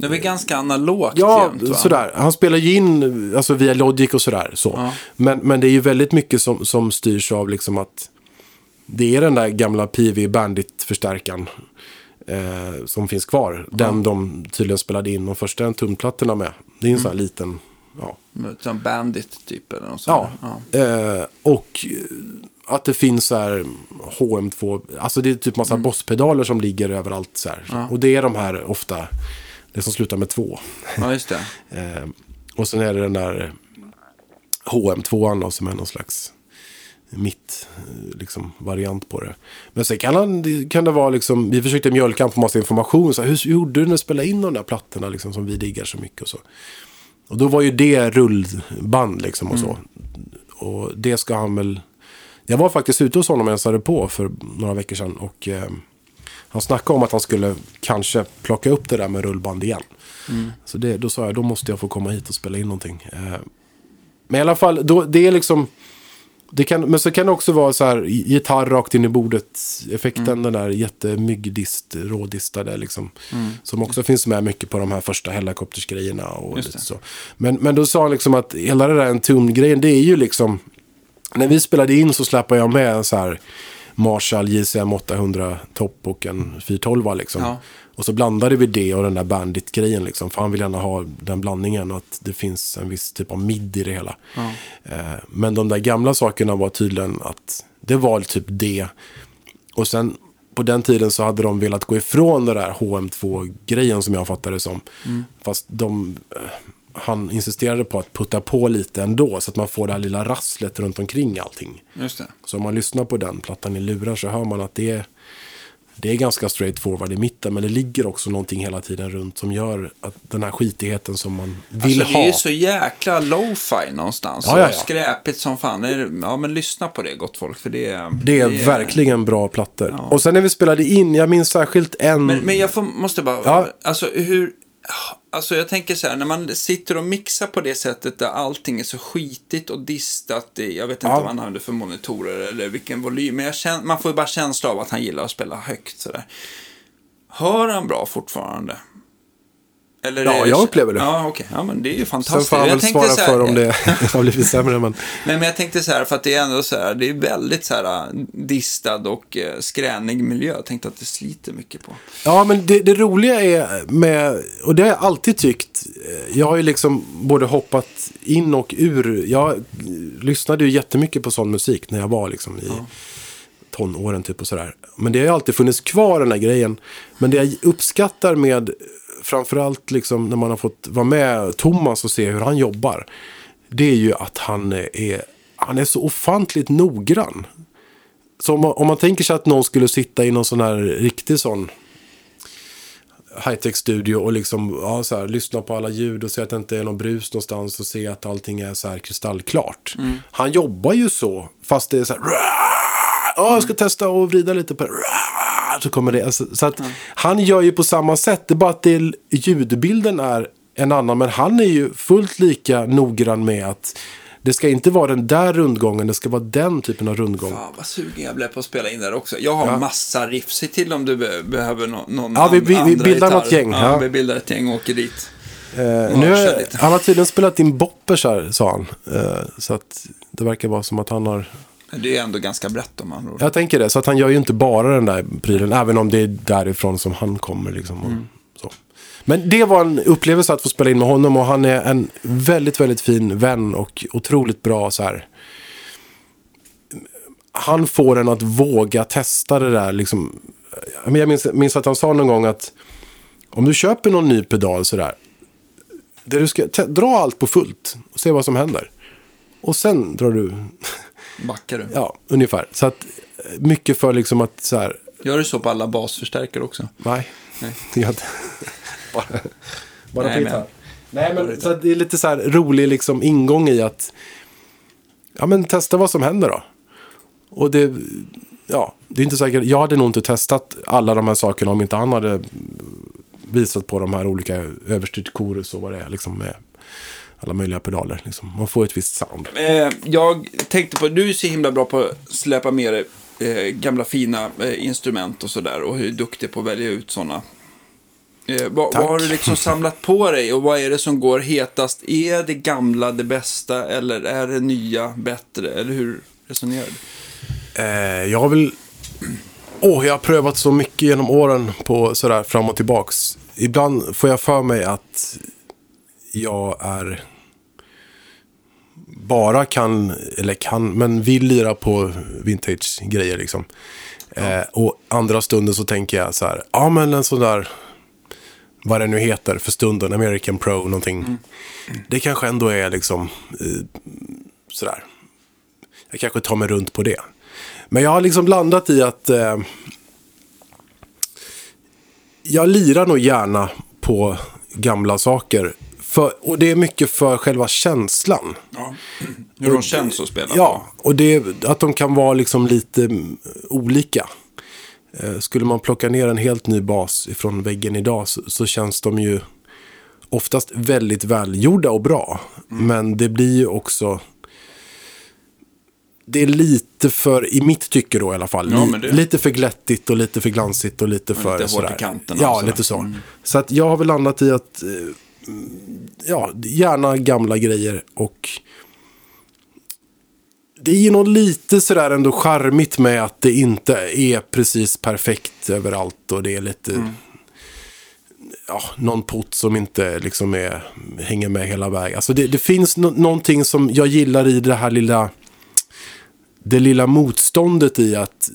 Det är väl ganska analogt Ja, jämt, sådär. Han spelar ju in alltså, via Logic och sådär. Så. Ja. Men, men det är ju väldigt mycket som, som styrs av liksom att det är den där gamla PV Bandit-förstärkaren eh, som finns kvar. Den de tydligen spelade in de första tumplattorna med. Det är en sån här liten, ja. Som Bandit typ eller något Ja, sånt. ja. Eh, och eh, att det finns så här HM2, alltså det är typ massa bosspedaler som ligger överallt så här. Mm. Ja. Och det är de här ofta, det som slutar med två. Ja, just det. Eh, och sen är det den där HM2 då, som är någon slags mitt eh, liksom, variant på det. Men sen kan, han, kan det vara liksom, vi försökte mjölka på massa information. Så här, hur gjorde du när du spelade in de där plattorna liksom, som vi diggar så mycket och så. Och då var ju det rullband liksom och så. Och det ska han väl... Jag var faktiskt ute hos honom och hälsade på för några veckor sedan. Och eh, han snackade om att han skulle kanske plocka upp det där med rullband igen. Så det, då sa jag, då måste jag få komma hit och spela in någonting. Eh, men i alla fall, då, det är liksom... Det kan, men så kan det också vara så här, gitarr rakt in i bordet-effekten. Mm. Den där jättemyggdist, rådistade liksom. Som också finns med mycket på de här första Hellacopters-grejerna. Och lite så. Men, men då sa han liksom att hela det där Entombed-grejen, det är ju liksom... När vi spelade in så släppade jag med så här Marshall JCM 800 topp och en 412 liksom. Ja. Och så blandade vi det och den där Bandit-grejen liksom. För han vill gärna ha den blandningen och att det finns en viss typ av mid i det hela. Ja. Eh, Men de där gamla sakerna var tydligen att det var typ det. Och sen på den tiden så hade de velat gå ifrån det där HM2-grejen som jag fattade det som. Fast de, eh, han insisterade på att putta på lite ändå så att man får det här lilla rasslet runt omkring allting. Just det. Så om man lyssnar på den plattan i lurar så hör man att det är, det är ganska straight forward i mitten, men det ligger också någonting hela tiden runt som gör att den här skitigheten som man vill alltså, ha. Det är så jäkla lo-fi någonstans. Ja, ja, ja. Skräpigt som fan. Är det- Ja, men lyssna på det gott folk. För det, är- Det är verkligen bra plattor. Ja. Och sen när vi spelade in, jag minns särskilt en... Men, men jag får, måste bara, Ja. alltså hur, alltså jag tänker så här, när man sitter och mixar på det sättet där allting är så skitigt och distat, i, jag vet inte Ja. vad han använder för monitorer eller vilken volym, men känner, man får ju bara känsla av att han gillar att spela högt sådär. Hör han bra fortfarande? Eller Ja, jag upplever det. Ja, okej. Ja, men det är ju Sen fantastiskt. får han Jag väl svara här- för om det har blivit sämre. Men... Nej, men jag tänkte så här, för att det är ändå så här, det är väldigt så här distad och eh, skränig miljö. Jag tänkte att det sliter mycket på. Ja, men det, det roliga är med, och det har jag alltid tyckt, eh, jag har ju liksom både hoppat in och ur, jag lyssnade ju jättemycket på sån musik när jag var liksom i tonåren typ och sådär. Men det har ju alltid funnits kvar den här grejen. Men det jag uppskattar med, framförallt liksom när man har fått vara med Thomas och se hur han jobbar, det är ju att han är, han är så ofantligt noggrann. Så om man, om man tänker sig att någon skulle sitta i någon sån här riktig sån high-tech studio och liksom, ja, så här, lyssna på alla ljud och se att det inte är någon brus någonstans och se att allting är så här kristallklart. Han jobbar ju så, fast det är så här, ja, jag ska testa och vrida lite på det. Så kommer det. Alltså, så att han gör ju på samma sätt, det är bara att det, är- ljudbilden är en annan, men han är ju fullt lika noggrann med att det ska inte vara den där rundgången, det ska vara den typen av rundgång. Fan vad sugen jag blev på att spela in där också. Jag har Ja. massa riff. Se till om du be behöver no någon Ja, vi- vi- vi bildar gitarr. något gäng, Ja, ja. vi bildar ett gäng och åker dit. Eh, nu, lite. han har tydligen spelat in boppers här, sa han. Eh, så att det verkar vara som att han har... Det är ändå ganska brett om man Jag tänker det, så att han gör ju inte bara den där prylen, även om det är därifrån som han kommer. Liksom, Mm. så. Men det var en upplevelse att få spela in med honom och han är en väldigt, väldigt fin vän och otroligt bra så här. Han får en att våga testa det där liksom. Jag minns, minns att han sa någon gång att om du köper någon ny pedal sådär. Där du ska dra allt på fullt och se vad som händer. Och sen drar du, Backar du. ja, ungefär. Så att mycket för liksom att så här, Gör du så på alla basförstärkare också? nej. Nej. Jag bara bara Nej, men-. Nej, men så att det är lite så här rolig liksom ingång i att, ja men testa vad som händer då. Och det, ja, det är inte säkert, jag hade nog inte testat alla de här sakerna om inte han hade visat på de här olika överstyrt chorus och vad det är liksom med alla möjliga pedaler. Liksom. Man får ett visst sound. Eh, jag tänkte på, du är så himla bra på att släpa med dig eh, gamla fina eh, instrument och sådär. Och hur är duktig på att välja ut sådana. Vad, vad har du liksom samlat på dig och vad är det som går hetast? Är det gamla det bästa eller är det nya bättre? Eller hur resonerar du? Jag har väl... Åh, jag har prövat så mycket genom åren på sådär fram och tillbaks. Ibland får jag för mig att jag är... Bara kan, eller kan, men vill lira på vintage-grejer liksom. Eh, och andra stunder så tänker jag så här, ja men en sån där, vad det nu heter för stunden, American Pro någonting. Det kanske ändå är liksom, eh, sådär. Jag kanske tar mig runt på det. Men jag har liksom landat i att eh, jag lirar nog gärna på gamla saker. För, och det är mycket för själva känslan. Ja. Hur de känns att spela Ja, och det, att de kan vara liksom lite mm, olika. Eh, skulle man plocka ner en helt ny bas ifrån väggen idag så, så känns de ju oftast väldigt välgjorda och bra. Men det blir ju också... Det är lite för, i mitt tycke då i alla fall, Ja, det- lite för glättigt och lite för glansigt och lite för lite hårt i kanterna Ja, och sådär. lite så. Så att jag har väl landat i att, eh, ja, gärna gamla grejer och det är ju något lite sådär ändå charmigt med att det inte är precis perfekt överallt och det är lite... Ja, någon pott som inte liksom är, hänger med hela vägen. Alltså det, det finns no någonting som jag gillar i det här lilla... Det lilla motståndet i att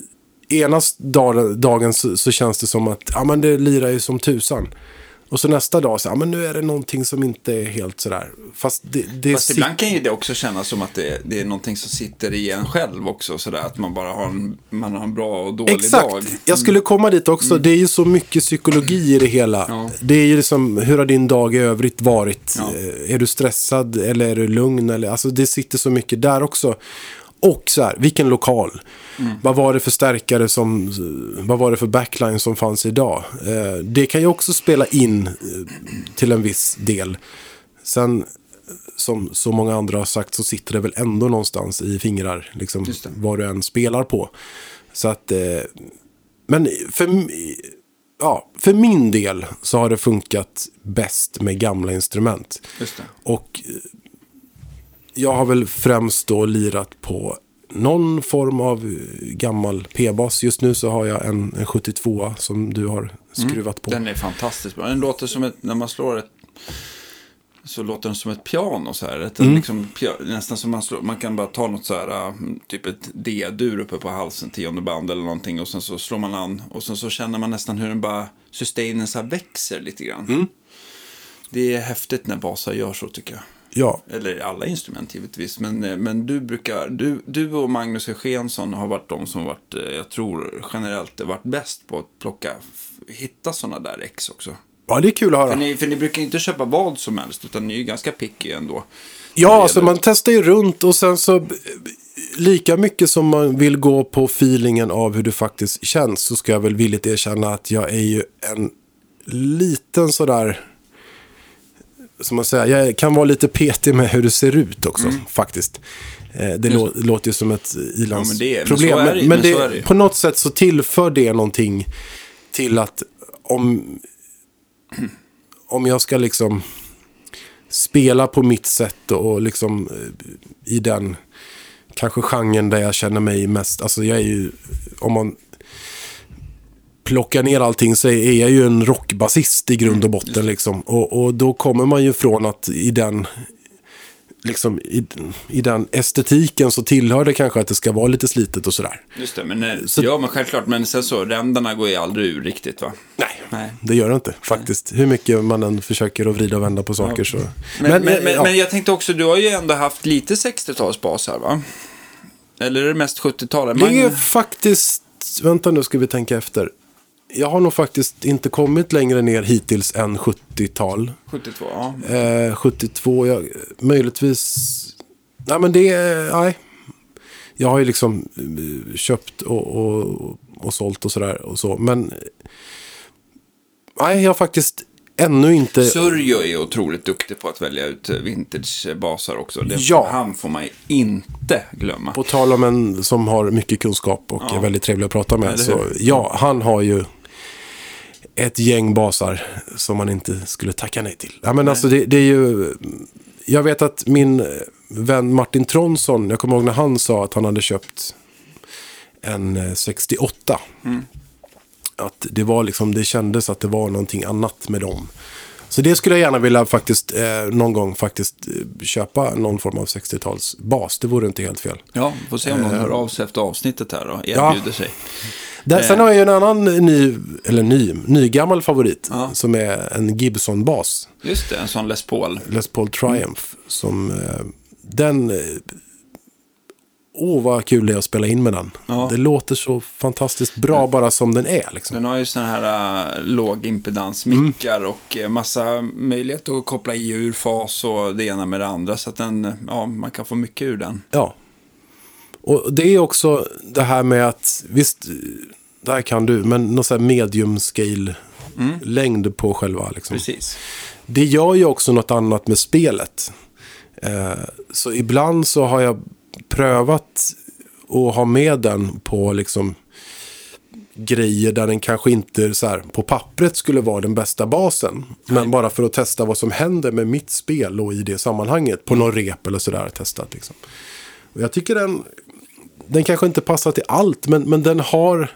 ena dagen, dagen så, så känns det som att ja, men det lirar ju som tusan. Och så nästa dag, så, ja, men nu är det någonting som inte är helt sådär. Fast det, det Fast sit- ibland kan ju det också kännas som att det, det är någonting som sitter i en själv också. Sådär, att man bara har en, man har en bra och dålig Exakt, dag. jag skulle komma dit också. Det är ju så mycket psykologi i det hela. Ja. Det är ju liksom, hur har din dag i övrigt varit? Ja. Eh, Är du stressad eller är du lugn? Eller, alltså det sitter så mycket där också. Och så här, vilken lokal? Vad var det för stärkare som, vad var det för backline som fanns idag? Eh, det kan ju också spela in eh, till en viss del. Sen, som så många andra har sagt, så sitter det väl ändå någonstans i fingrar, liksom, vad du än spelar på. Så att, eh, men för, ja, för min del så har det funkat bäst med gamla instrument. Just det. Och eh, jag har väl främst då lirat på någon form av gammal P-bas. Just nu så har jag en, en 72 som du har skruvat på. Den är fantastiskt bra. Den låter som ett, när man slår ett så låter den som ett piano så här. Ett, Mm. liksom, nästan som man slår, man kan bara ta något så här, äh, typ ett D-dur uppe på halsen, tionde band eller någonting och sen så slår man an och sen så känner man nästan hur den bara, sustainen så här växer lite grann. Mm. Det är häftigt när basar gör så tycker jag. Ja, Eller alla instrument givetvis. Men, eh, men du brukar, du, du och Magnus Eugensson har varit de som varit, eh, jag tror generellt varit bäst på att plocka, hitta sådana där ex också. ja det är kul att höra. För ni, för ni brukar inte köpa vad som helst, utan ni är ju ganska picky ändå. Ja, alltså man testar ju runt och sen så lika mycket som man vill gå på feelingen av hur det faktiskt känns så ska jag väl villigt erkänna att jag är ju en liten sådär som man säger, jag kan vara lite petig med hur det ser ut också faktiskt. Eh, Det lå- låter ju som ett Mm. Ja, men ilandsproblem. men men, men det, på något sätt så tillför det någonting till att om, om jag ska liksom spela på mitt sätt och, och liksom eh, i den kanske genren där jag känner mig mest, alltså jag är ju, om man plockar ner allting så är jag ju en rockbasist i grund och botten liksom. Och, och då kommer man ju från att i den liksom i, i den estetiken så tillhör det kanske att det ska vara lite slitet och sådär. Just det, men, eh, Så- ja men självklart, men sen så, ränderna går ju aldrig ur riktigt va? Nej, Nej. det gör det inte faktiskt. Hur mycket man än försöker att vrida och vända på saker så. Men, men, men, ja. men jag tänkte också, du har ju ändå haft lite 60-talsbas här va? Eller är det mest 70-talet? Det är faktiskt, vänta nu ska vi tänka efter. Jag har nog faktiskt inte kommit längre ner hittills än 70-tal. 72, ja. Eh, 72, jag, möjligtvis... Nej, men det. Nej. Jag har ju liksom eh, köpt och, och, och sålt och sådär och så. Men... Nej, jag har faktiskt ännu inte... Sörjo är otroligt duktig på att välja ut eh, vintagebasar också. Det, Ja. Han får man inte glömma. På tal om en som har mycket kunskap och Ja. är väldigt trevlig att prata med. Så, ja, han har ju ett gäng basar som man inte skulle tacka nej till. Ja, men alltså det, det är ju... Jag vet att min vän Martin Tronsson, jag kommer ihåg när han sa att han hade köpt en eh, 68. Att det var liksom, det kändes att det var någonting annat med dem. Så det skulle jag gärna vilja faktiskt eh, någon gång faktiskt eh, köpa någon form av 60-talsbas. Det vore inte helt fel. Ja, får se om någon hör av sig efter avsnittet här och Ja. erbjuder sig. Där, sen har jag ju en annan ny, eller ny, nygammal favorit. Ja. Som är en Gibson-bas. Just det, en sån Les Paul. Les Paul Triumph. Som, eh, den... eh, Åh, vad kul det är att spela in med den. Ja. Det låter så fantastiskt bra bara som den är. Liksom. Den har ju såna här uh, lågimpedansmickar och uh, massa möjlighet att koppla i ur fas och det ena med det andra. Så att den, ja, man kan få mycket ur den. Ja. Och det är också det här med att, visst, det här kan du, men någon sån här medium scale längd på själva. Liksom. Precis. Det gör ju också något annat med spelet. Eh, så ibland så har jag prövat att ha med den på liksom grejer där den kanske inte så här, på pappret skulle vara den bästa basen. Men bara för att testa vad som händer med mitt spel och i det sammanhanget. På någon rep eller sådär testat. Liksom. Och jag tycker den, den kanske inte passar till allt, men, men den har...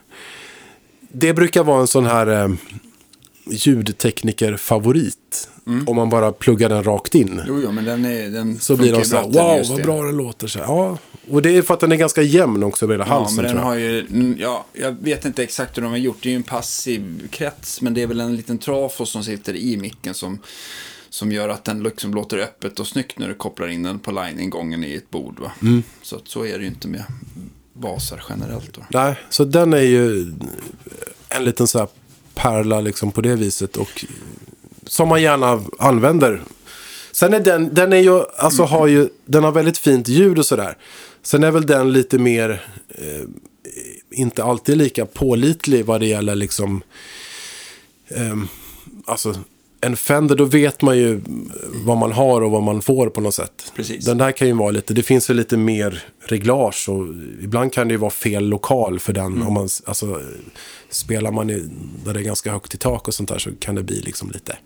Det brukar vara en sån här eh, ljudtekniker-favorit. Om man bara pluggar den rakt in. Jo, jo, men den, är, den Så blir de så här, wow vad det." bra den låter. Så här, ja, Och det är för att den är ganska jämn också över hela Ja, halsen men den har ju, mm, ja, jag vet inte exakt hur de har gjort. Det är ju en passiv krets, men det är väl en liten trafo som sitter i micken som, som gör att den liksom låter öppet och snyggt när du kopplar in den på line-ingången i ett bord. Va? Mm. Så, så är det ju inte med baser generellt. Då. Nej, så den är ju en liten så här pärla liksom på det viset. Och som man gärna använder. Sen är den, den är ju, alltså har ju, den har väldigt fint ljud och sådär. Sen är väl den lite mer, eh, inte alltid lika pålitlig vad det gäller liksom, eh, alltså en Fender, då vet man ju vad man har och vad man får på något sätt. Precis. Den där kan ju vara lite, det finns ju lite mer reglage och ibland kan det ju vara fel lokal för den. Om man, alltså, spelar man i, där det är ganska högt i tak och sånt där så kan det bli liksom lite,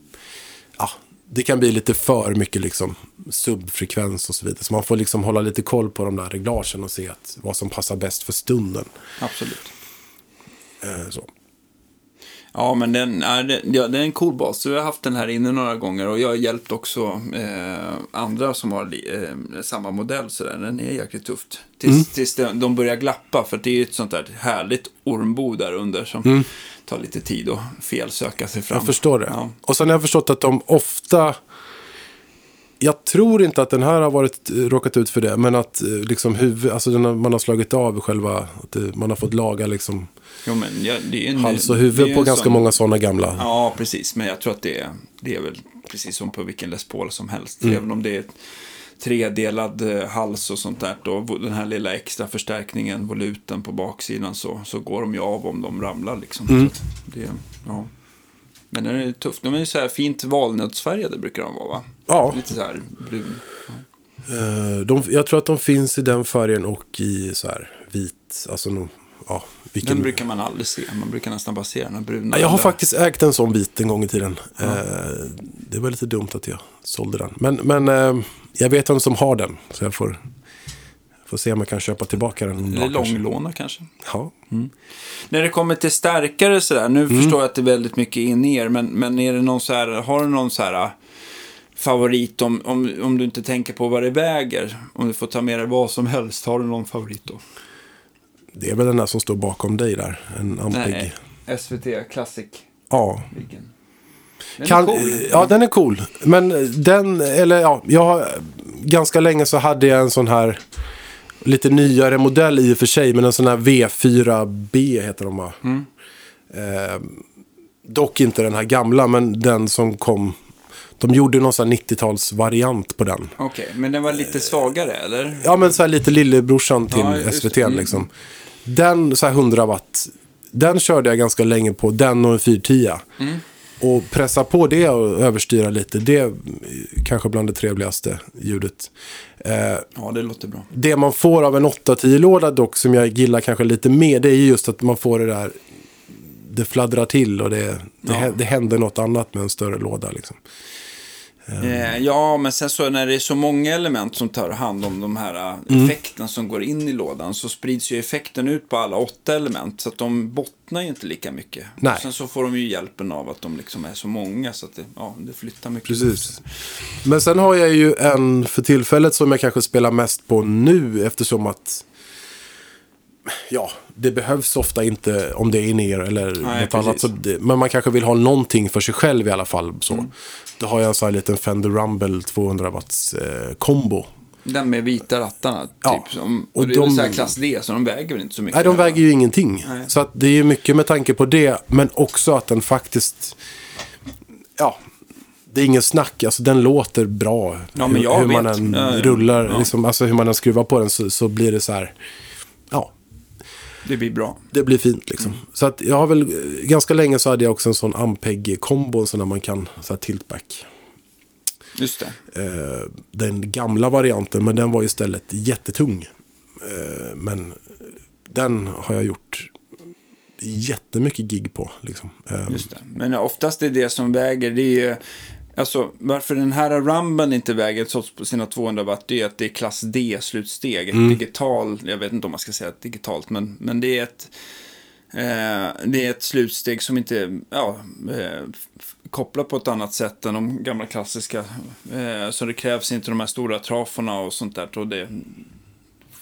ja, det kan bli lite för mycket liksom subfrekvens och så vidare. Så man får liksom hålla lite koll på de där reglagen och se att, vad som passar bäst för stunden. Absolut. Eh, så. Ja, men den är, ja, det är en cool bas. Jag har haft den här inne några gånger och jag har hjälpt också eh, andra som har eh, samma modell. Så där. Den är jäkligt tufft. Tills, Mm. tills de, de börjar glappa, för det är ju ett sånt där härligt ormbo där under som tar lite tid att felsöka sig fram. Mm. Jag förstår det. Ja. Och sen har jag förstått att de ofta... Jag tror inte att den här har varit, råkat ut för det, men att eh, liksom huvud, alltså har, man har slagit av själva, att det, man har fått laga liksom Jo, men ja, det är en, hals och huvud på ganska sån- många sådana gamla. Ja, precis. Men jag tror att det är, det är väl precis som på vilken Les Paul som helst. Mm. Även om det är tredelad eh, hals och sånt där. Då, den här lilla extra förstärkningen, voluten på baksidan, så, så går de ju av om de ramlar. Liksom. Mm. Det, ja. Men den är tuff. De är ju så här fint valnötsfärgade brukar de vara, va? Ja, Lite så här brun. eh, de, jag tror att de finns i den färgen och i så här vit, alltså nog, ja, vilken... Den brukar man aldrig se. Man brukar nästan bara se den här bruna. Ja, jag har eller- faktiskt ägt en sån bit en gång i tiden. Eh, det var lite dumt att jag sålde den. Men, men eh, jag vet vem som har den. Så jag får, får se om jag kan köpa tillbaka den. Eller långlåna kanske. Ja. När det kommer till starkare sådär, nu Mm. förstår jag att det är väldigt mycket in er, men, men är det någon så här, har du någon så här äh, favorit om, om, om du inte tänker på vad det väger? Om du får ta med dig vad som helst, har du någon favorit då? Det är väl den där som står bakom dig där. En Ampeg. SVT Classic. Ja. Vilken? Den Kan, är cool. ja, den är cool. Men den, eller ja, jag ganska länge så hade jag en sån här lite nyare modell i och för sig. Men en sån här V4B heter de va? Mm. Eh, dock inte den här gamla, men den som kom. De gjorde någon sån här 90-talsvariant på den. Okej, men den var lite svagare eller? Ja, men så här lite lillebrorsan till Ja, SVT. Mm. liksom. Den så här 100 watt. Den körde jag ganska länge på. Den och en 410. Mm. Och pressa på det och överstyra lite. Det är kanske bland det trevligaste ljudet. Eh, Ja, det låter bra. det man får av en 810-låda dock, som jag gillar kanske lite mer, det är ju just att man får det där, det fladdrar till och det, det, Ja. händer något annat med en större låda. Liksom. Eh, ja, men sen så när det är så många element som tar hand om de här äh, Mm. effekten som går in i lådan så sprids ju effekten ut på alla åtta element. Så att de bottnar ju inte lika mycket. Nej. Sen så får de ju hjälpen av att de liksom är så många så att det, ja, det flyttar mycket. Precis. Men sen har jag ju en för tillfället som jag kanske spelar mest på nu eftersom att ja, det behövs ofta inte om det är ner eller Nej, något precis. annat. Så det, men man kanske vill ha någonting för sig själv i alla fall. Så. Mm. Då har jag en sån här liten Fender Rumble 200 watts eh, kombo. Den med vita rattarna, Ja. typ. Som, och, Och det är så här klass D, så de väger väl inte så mycket. Nej, de väger ju ingenting. Nej. Så det är ju mycket med tanke på det. Men också att den faktiskt... Ja, det är ingen snack. Alltså den låter bra. Ja, men hur, jag hur man vet. än Ja, ja. rullar, Ja. liksom, alltså hur man än skruvar på den så, så blir det så här... Det blir bra. det blir fint liksom. Mm. Så att jag har väl... Ganska länge så hade jag också en sån Ampeg-kombo. Så när man kan, så här tiltback. Just det. Eh, den gamla varianten, men den var istället jättetung. Eh, men den har jag gjort jättemycket gig på. Liksom. Eh, Just det. Men oftast är det som väger, det är ju... Alltså, varför den här Rumban inte väger trots på sina 200 watt, det är att det är klass D-slutsteg. Ett digital, jag vet inte om man ska säga digitalt, men, men det är ett... Eh, det är ett slutsteg som inte ja, eh, kopplar på ett annat sätt än de gamla klassiska. Eh, så det krävs inte de här stora traforna och sånt där. Och det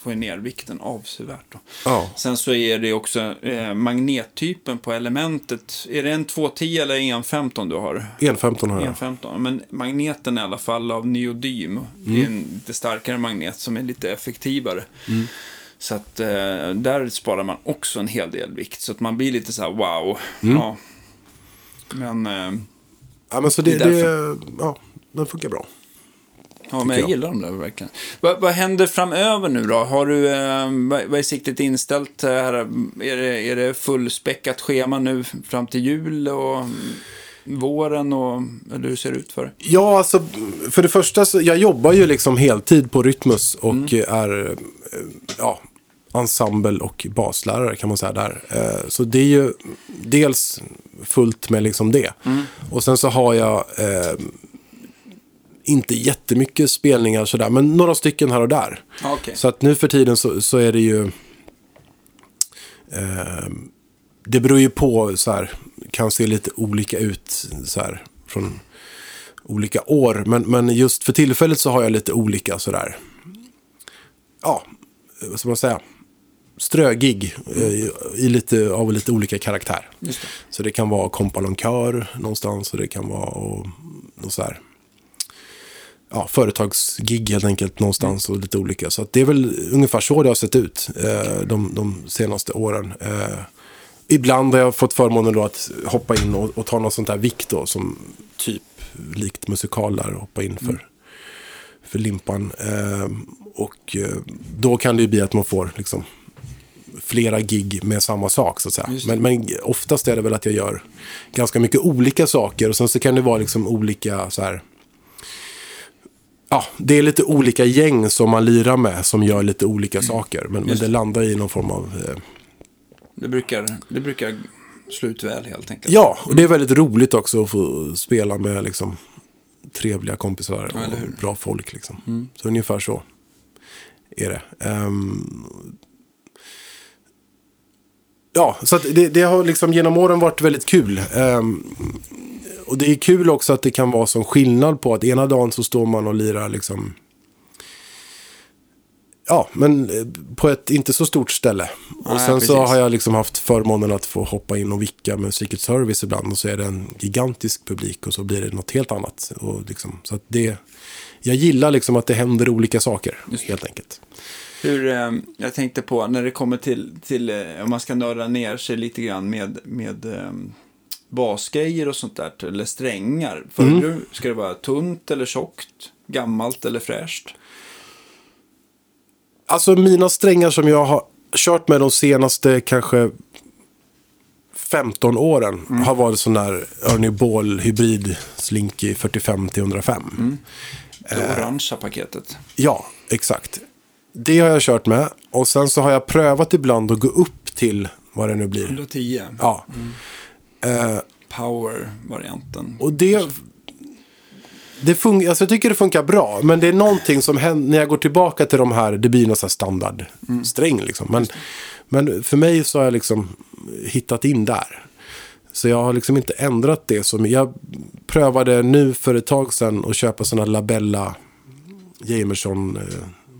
får ner vikten avsevärt. Ja. Sen så är det också eh, magnettypen på elementet. Är det en 210 eller en 15 du har? 1.15 har jag. 115. Men magneten i alla fall av neodym. Det är en lite starkare magnet som är lite effektivare. Så att eh, där sparar man också en hel del vikt. Så att man blir lite så här wow. Ja. Men, eh, Ja, men så det, Det är det, ja, den funkar bra. Ja, men jag jag. gillar dem där verkligen. Vad, vad händer framöver nu då? Har du, eh, vad, vad är siktet inställt här? Är det, är det fullspäckat schema nu fram till jul och våren och eller hur ser det ut för dig? Ja, alltså för det första så jag jobbar ju liksom heltid på Rytmus och Mm. är eh, ja, ensemble och baslärare kan man säga där. Eh, Så det är ju dels fullt med liksom det. Mm. Och sen så har jag eh, inte jättemycket spelningar sådär, men några stycken här och där. Okej. Så att nu för tiden så, så är det ju... Eh, det beror ju på så här, kan se lite olika ut så här från olika år. Men, men just för tillfället så har jag lite olika sådär. Ja, vad ska man säga? Strögig eh, i lite, av lite olika karaktär. Det. Så det kan vara kompalonkör någonstans och det kan vara och, och så här. Ja, företagsgig helt enkelt någonstans och lite olika. Så det är väl ungefär så det har sett ut eh, de, de senaste åren. Eh, ibland har jag fått förmånen då att hoppa in och, och ta något sånt här vikt då som typ likt musikal hoppa in för, för limpan. Eh, och eh, då kan det ju bli att man får liksom flera gig med samma sak så att säga. Men, men oftast är det väl att jag gör ganska mycket olika saker. Och sen så kan det vara liksom olika så här. Ja, det är lite olika gäng som man lirar med som gör lite olika Mm. saker. Men, men det landar i någon form av... Eh, Det brukar, det brukar slå ut väl helt enkelt. ja, och det är väldigt roligt också att få spela med liksom trevliga kompisar Ja, och bra folk. Liksom. Så ungefär så är det. Ehm, ja, så det, det har liksom genom åren varit väldigt kul. Ehm, och det är kul också att det kan vara som skillnad på att ena dagen så står man och lirar liksom Ja, men eh, på ett inte så stort ställe. Och sen så precis. har jag liksom haft förmånen att få hoppa in och vicka med Secret Service ibland. Och så är det en gigantisk publik och så blir det något helt annat. Och liksom, så att det, jag gillar liksom att det händer olika saker, helt enkelt. Hur, eh, jag tänkte på när det kommer till, till eh, om man ska nörda ner sig lite grann med, med eh, basgrejer och sånt där, eller strängar. Föredrar du, ska det vara tunt eller tjockt, gammalt eller fräscht? Alltså mina strängar som jag har kört med de senaste kanske 15 åren har varit sån där Ernie Ball hybrid Slinky 45-105. Det orangea paketet. Ja, exakt. Det har jag kört med. Och sen så har jag prövat ibland att gå upp till vad det nu blir. 110. Ja. Eh, Power-varianten. och det... Det fun- alltså jag tycker det funkar bra, men det är någonting som händer när jag går tillbaka till de här, det blir någon sån här standardsträng liksom. Men, men för mig så har jag liksom hittat in där. Så jag har liksom inte ändrat det. Som jag prövade nu för ett tag sedan att köpa sådana Labella Jameson,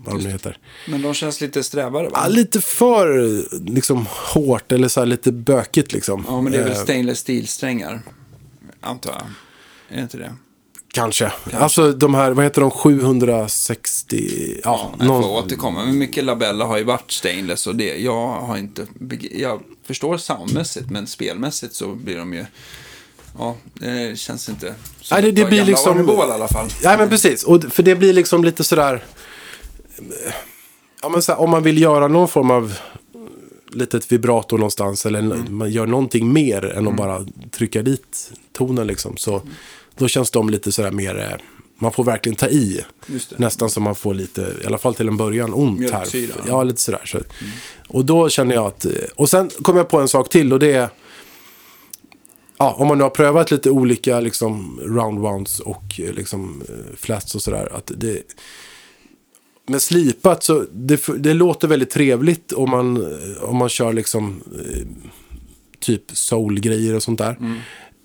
vad de heter. Men de känns lite strävare va? Ja, lite för liksom hårt eller så här lite bökigt liksom. Ja, men det är väl Eh, stainless steel-strängar. Antar jag. Är det inte det? Kanske. Alltså de här, vad heter de, 760? Ja, Jag någon- får återkomma. Men mycket labella har ju varit stainless och det. Jag har inte... Jag förstår soundmässigt, men spelmässigt så blir de ju... Ja, det känns inte som Nej, det- det blir liksom- i alla fall. Ja, men precis. Och för det blir liksom lite sådär... Ja, men här, om man vill göra någon form av litet vibrato någonstans eller Mm. man gör någonting mer än att bara trycka dit tonen liksom. Så då känns de lite sådär mer... eh, Man får verkligen ta i. Nästan som man får lite, i alla fall till en början, ont här. Mjölksyra. Ja, lite sådär. Så. Och då känner jag att... eh, Och sen kom jag på en sak till och det är... Ja, om man nu har prövat lite olika liksom round ones och eh, liksom eh, flats och sådär. Att det, med slipat så det, det låter väldigt trevligt om man, om man kör liksom eh, typ soul-grejer och sånt där.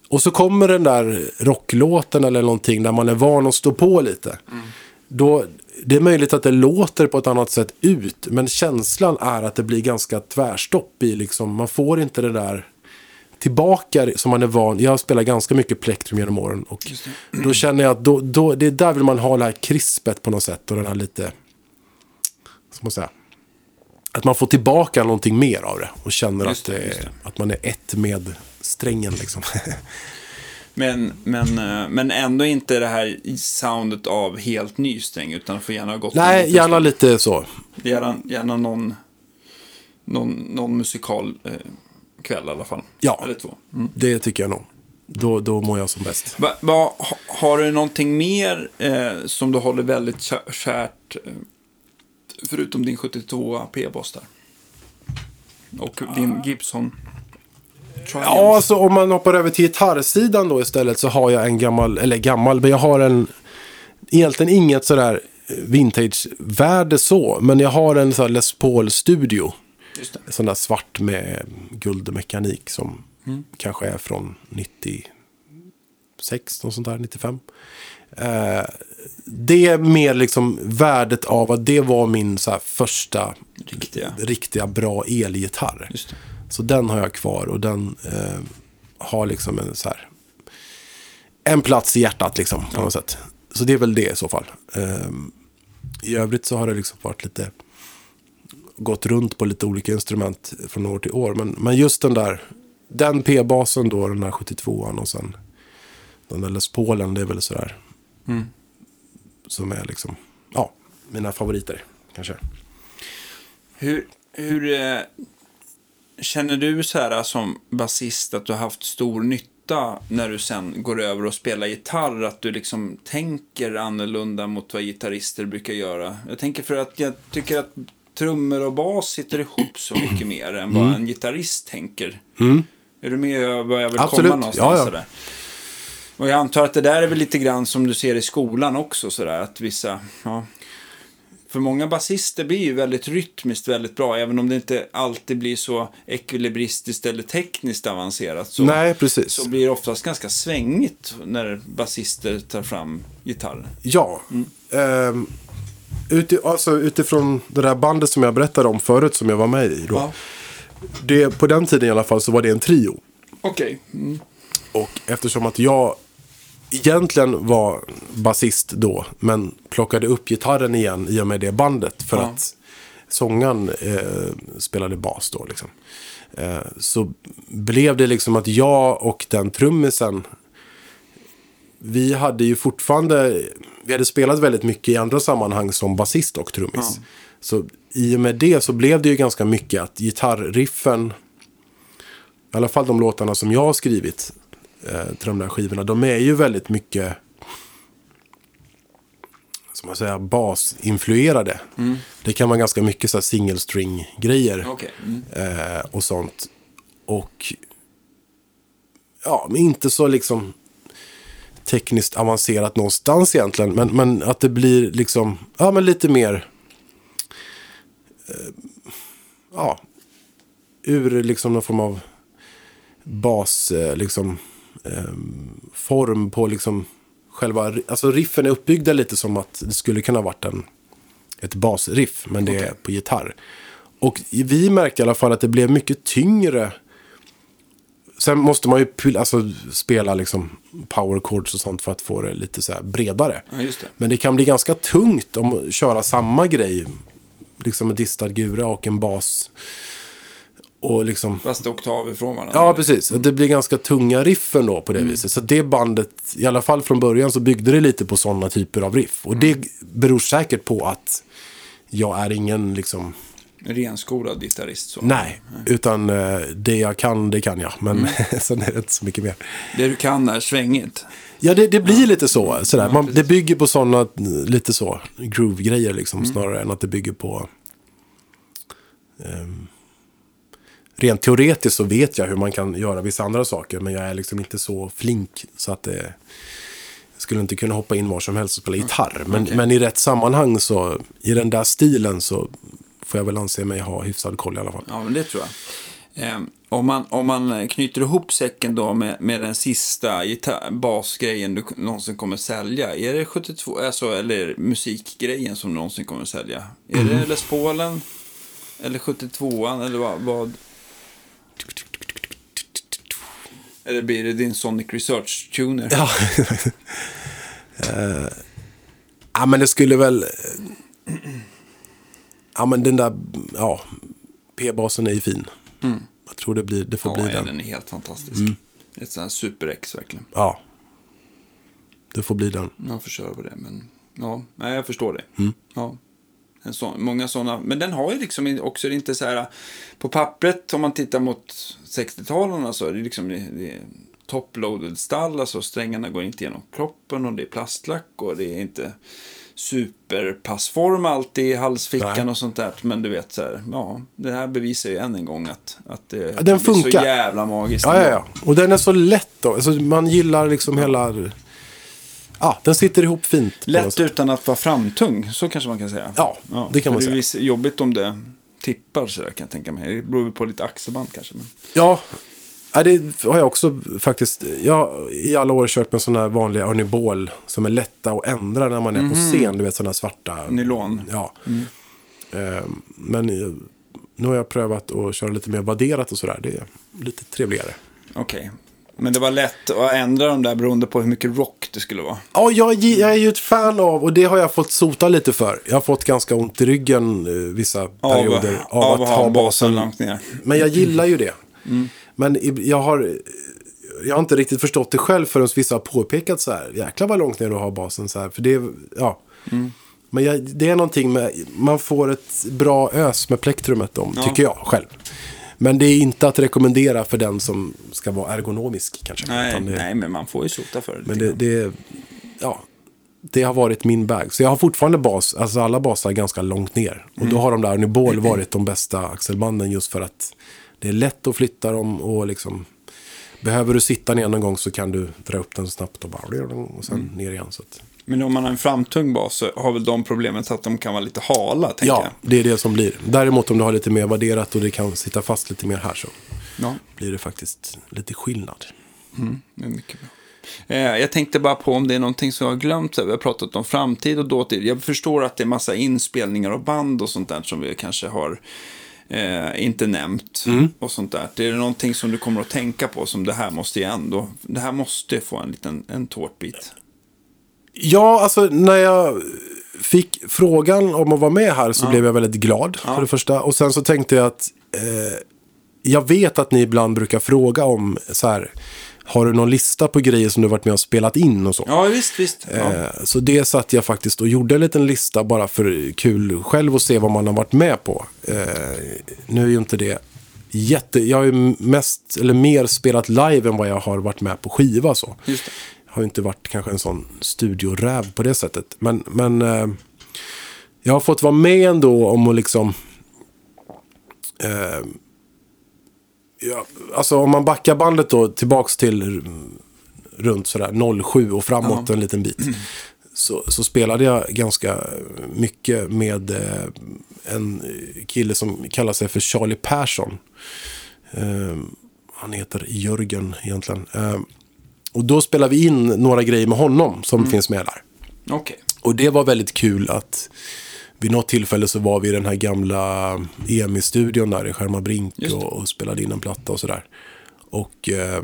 Och så kommer den där rocklåten eller någonting där man är van att stå på lite. Då det är möjligt att det låter på ett annat sätt ut, men känslan är att det blir ganska tvärstopp i liksom, man får inte det där tillbaka som man är van. Jag spelar ganska mycket plektrum genom åren och då känner jag att då, då, det är där vill man ha det här krispet på något sätt och den här lite, ska man säga, att man får tillbaka någonting mer av det och känner Just att, det, det, det. att man är ett med strängen liksom. Men, men, eh, men ändå inte det här soundet av helt ny sträng, utan får gärna ha gått Nej, gärna lite så. Gärna, gärna någon, någon, någon musikal eh, kväll i alla fall. Ja. Eller två. Mm. Det tycker jag nog. Då, då mår jag som bäst. Va, va, ha- har du någonting mer eh, som du håller väldigt kä- kärt, eh, förutom din 72 P-boss där? Och din Gibson Triumph. Ja, alltså om man hoppar över till gitarrsidan då istället så har jag en gammal, eller gammal, men jag har en, egentligen inget sådär vintage-värde så, men jag har en sån här Les Paul Studio. Just det. Sån där svart med guldmekanik som kanske är från 96, något sånt där, 95. Eh, det är mer liksom värdet av att det var min så första Riktiga. riktiga bra elgitarr. Så den har jag kvar och den eh, har liksom en så här en plats i hjärtat liksom på något sätt. Så det är väl det i så fall. Eh, I övrigt så har det liksom varit lite gått runt på lite olika instrument från år till år. Men, men just den där, den P-basen då, den här 72an och sen den där Les Paulen, det är väl sådär. Mm. Som är liksom, ja, mina favoriter kanske. Hur, hur eh, känner du så här som basist att du har haft stor nytta när du sen går över och spelar gitarr? Att du liksom tänker annorlunda mot vad gitarrister brukar göra? Jag tänker för att jag tycker att trummor och bas sitter ihop så mycket mer än vad en gitarrist tänker. Är du med vad jag vill Absolut. komma någonstans? Ja, ja. Och jag antar att det där är väl lite grann som du ser i skolan också sådär att vissa, ja. För många basister blir ju väldigt rytmiskt väldigt bra, även om det inte alltid blir så ekvilibristiskt eller tekniskt avancerat. Så, Nej, precis. så blir det oftast ganska svängigt när basister tar fram gitarren. Ja. Ehm, uti, alltså, utifrån det där bandet som jag berättade om förut som jag var med i. Då, det, på den tiden i alla fall så var det en trio. Okej. Mm. Och eftersom att jag egentligen var basist då, men plockade upp gitarren igen i och med det bandet. För Ja. att sångaren eh, spelade bas då. Liksom. Eh, så blev det liksom att jag och den trummisen, vi hade ju fortfarande, vi hade spelat väldigt mycket i andra sammanhang som basist och trummis. Ja. Så i och med det så blev det ju ganska mycket att gitarriffen, i alla fall de låtarna som jag har skrivit eh, till de där skivorna, de är ju väldigt mycket som man säger, basinfluerade. Det kan vara ganska mycket så single string grejer Okej. Mm. eh, och sånt. Och ja, men inte så liksom tekniskt avancerat någonstans egentligen. Men, men att det blir liksom, ja men lite mer, eh, ja, ur liksom någon form av bas, eh, liksom, form på liksom själva, alltså riffen är uppbyggda lite som att det skulle kunna varit en, ett basriff, men det är på gitarr. Och vi märkte i alla fall att det blev mycket tyngre. Sen måste man ju alltså, spela liksom power chords och sånt för att få det lite så här bredare. Ja, det. Men det kan bli ganska tungt om att köra samma grej. Liksom en distad gura och en bas. Och liksom... Fast oktav ifrån varandra. Ja, precis. Det blir ganska tunga riffen då på det viset. Så det bandet, i alla fall från början, så byggde det lite på sådana typer av riff. Och det beror säkert på att jag är ingen liksom... Renskolad gitarrist. Så. Nej, utan eh, det jag kan, det kan jag. Men sen är det inte så mycket mer. Det du kan är svängigt. Ja, det, det blir lite så. Sådär. Ja, Man, det bygger på sådana, lite så, groove-grejer liksom. Snarare än att det bygger på... ehm, rent teoretiskt så vet jag hur man kan göra vissa andra saker. Men jag är liksom inte så flink så att det... Jag skulle inte kunna hoppa in var som helst och spela gitarr. Men, okej. men i rätt sammanhang så, i den där stilen så får jag väl anse mig ha hyfsad koll i alla fall. Ja, men det tror jag. Ehm, Om man, om man knyter ihop säcken då med, med den sista gitarr, basgrejen du någonsin kommer sälja. Är det 72, alltså, eller musikgrejen som du någonsin kommer sälja? Är det Les Paulen? Eller 72an? Eller vad, vad? Eller blir det din Sonic Research Tuner? Ja. Eh, ja, men det skulle väl... Ja, men den där... Ja, P-basen är ju fin. Jag tror det, blir, det får Ja, bli ja, den. den är helt fantastisk. Ett sånt här super-X verkligen. Ja. Det får bli den. Jag får köra på det, men ja, nej, jag förstår det. Ja. Sån, många sådana, men den har ju liksom också inte så här, på pappret om man tittar mot 60-talen, alltså, det är liksom det, det är top-loaded stall, alltså strängarna går inte genom kroppen och det är plastlack och det är inte superpassform alltid i halsfickan Nej. och sånt där. Men du vet så här, ja, det här bevisar ju än en gång att, att det, den det är funkar. så jävla magiskt. Ja, ja, ja. Och den är så lätt då. Alltså, man gillar liksom hela... Ja, den sitter ihop fint. Lätt utan att vara framtung, så kanske man kan säga. Ja, det kan man säga. Det är visst jobbigt om det tippar sådär kan jag tänka mig. Det beror på lite axelband kanske. Men... Ja, ja, det har jag också faktiskt. Jag har i alla år kört med sådana här vanliga Arnibol som är lätta att ändra när man är på scen. Du vet sådana svarta. Mhm. Nylon. Ja. Ehm, Men nu har jag prövat att köra lite mer vadderat och sådär. Det är lite trevligare. Okej. Men det var lätt att ändra dem där beroende på hur mycket rock det skulle vara. Ja, jag, jag är ju ett fan av, och det har jag fått sota lite för. Jag har fått ganska ont i ryggen eh, vissa perioder av, av att ha basen. långt ner. Men jag gillar ju det. Men i- jag har, jag har inte riktigt förstått det själv förrän vissa har påpekat så här. Jäklar vad långt ner du har basen så här. För det, ja. Men jag, det är någonting med, man får ett bra ös med plektrumet om, Ja. tycker jag själv. Men det är inte att rekommendera för den som ska vara ergonomisk kanske. Nej, det, nej, men man får ju sota för det. Men det, det, ja, det har varit min bag. Så jag har fortfarande bas, alltså alla basar ganska långt ner. Och Mm. då har de där Uniball varit de bästa axelbanden just för att det är lätt att flytta dem och liksom Behöver du sitta ner någon gång så kan du dra upp den snabbt och bara och sen Mm. ner igen. Så att, Men om man har en framtung bas så har väl de problemet att de kan vara lite hala, tänker ja, jag. det är det som blir. Däremot om du har lite mer värderat och det kan sitta fast lite mer här så Ja, blir det faktiskt lite skillnad. det är mycket bra. Eh, jag tänkte bara på om det är någonting som jag har glömt. Vi har pratat om framtid och dåtid. Jag förstår att det är massa inspelningar och band och sånt där som vi kanske har eh, inte nämnt. Och sånt där. Är det någonting som du kommer att tänka på som det här måste ju ändå, det här måste få en liten en tårtbit. Ja, alltså när jag fick frågan om att vara med här så blev jag väldigt glad för det första. Och sen så tänkte jag att eh, jag vet att ni ibland brukar fråga om så här, har du någon lista på grejer som du varit med och spelat in och så? Ja, visst, visst. Ja. Eh, Så det satt jag faktiskt och gjorde en liten lista bara för kul själv att se vad man har varit med på. Eh, nu är ju inte det jätte... Jag har ju mest, eller mer spelat live än vad jag har varit med på skiva så. Just det. Har ju inte varit kanske en sån studioräv på det sättet. Men, men eh, jag har fått vara med ändå om att liksom... Eh, ja, alltså om man backar bandet då tillbaks till runt sådär 07 och framåt Ja. en liten bit. Så, så spelade jag ganska mycket med eh, en kille som kallar sig för Charlie Persson. Eh, han heter Jörgen egentligen. Eh, och då spelade vi in några grejer med honom som finns med där. Okej. Och det var väldigt kul att vid något tillfälle så var vi i den här gamla EMI-studion där i Skärmarbrink och, och spelade in en platta och sådär. Och, eh,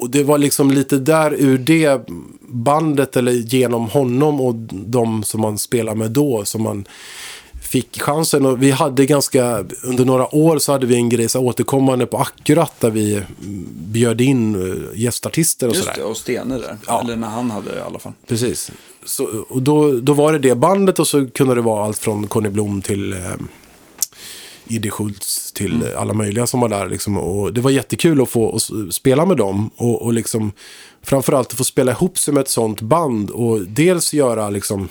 och det var liksom lite där ur det bandet eller genom honom och de som man spelar med då som man fick chansen. Och vi hade ganska, under några år så hade vi en grej så återkommande på Akkurat där vi mm, bjöd in eh, gästartister och Just sådär. det, och Stene där. Ja. Eller när han hade det i alla fall. Precis. Så, och då, då var det det bandet och så kunde det vara allt från Conny Blom till eh, Idde Schultz till Mm. alla möjliga som var där. Liksom. Och det var jättekul att få att spela med dem. Och, och liksom, framförallt att få spela ihop sig med ett sånt band. Och dels göra liksom,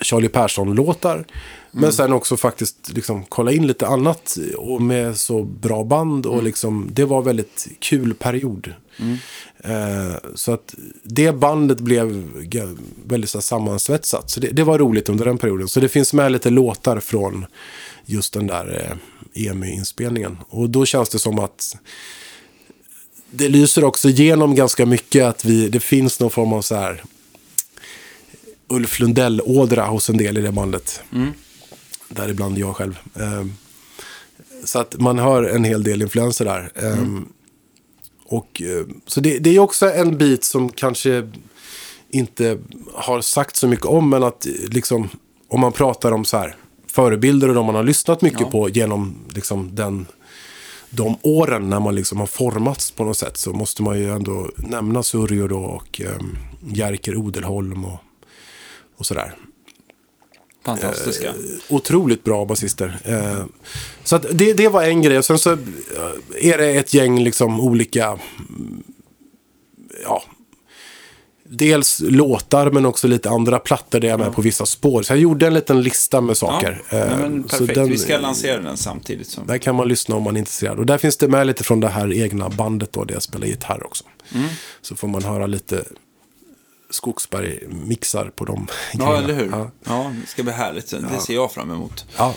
Charlie Persson-låtar. Men sen också faktiskt liksom, kolla in lite annat. Och med så bra band. Och liksom, det var väldigt kul period. Eh, så att det bandet blev väldigt så sammansvetsat. Så det, det var roligt under den perioden. Så det finns med lite låtar från just den där eh, EMI-inspelningen. Och då känns det som att det lyser också igenom ganska mycket att vi, det finns någon form av så här Ulf Lundell-ådra hos en del i det bandet. Mm. Däribland jag själv. Ehm, så att man hör en hel del influenser där. Ehm, Mm. och, eh, så det, det är också en bit som kanske inte har sagt så mycket om, men att eh, liksom, om man pratar om så här, förebilder och de man har lyssnat mycket Ja. på genom liksom, den, de åren när man liksom har formats på något sätt så måste man ju ändå nämna Surjo då och um, Jerker Odelholm och, och sådär. Fantastiska. Otroligt bra basister. Eh, så att det, det var en grej. Och sen så eh, är det ett gäng liksom olika... Ja, dels låtar men också lite andra plattor där jag är med på vissa spår. Så jag gjorde en liten lista med saker. Ja, Eh, nej, så perfekt. den- Vi ska lansera den samtidigt. Som... Där kan man lyssna om man är intresserad. Och där finns det med lite från det här egna bandet då, där jag spelar gitarr också. Mm. Så får man höra lite Skogsberg-mixar på de Ja, eller hur? Ja. Ja. det ska bli härligt. Det ser jag fram emot. Ja.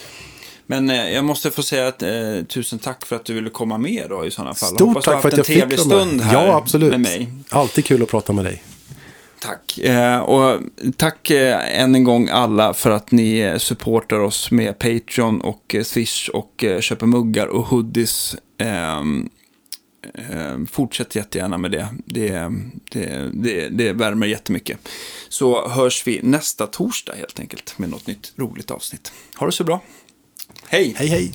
Men eh, jag måste få säga att, eh, tusen tack för att du ville komma med då i sådana fall. Stort Hoppas tack för att en jag fick trevlig vara med. stund här Ja, absolut. med mig. Alltid kul att prata med dig. Tack. Eh, och tack eh, än en gång alla för att ni eh, supportar oss med Patreon och eh, Swish och eh, köper muggar och hoodies. Ehm, fortsätt jättegärna med det. Det, det, det. det värmer jättemycket. Så hörs vi nästa torsdag helt enkelt med något nytt roligt avsnitt. Ha det så bra. Hej! Hej, hej.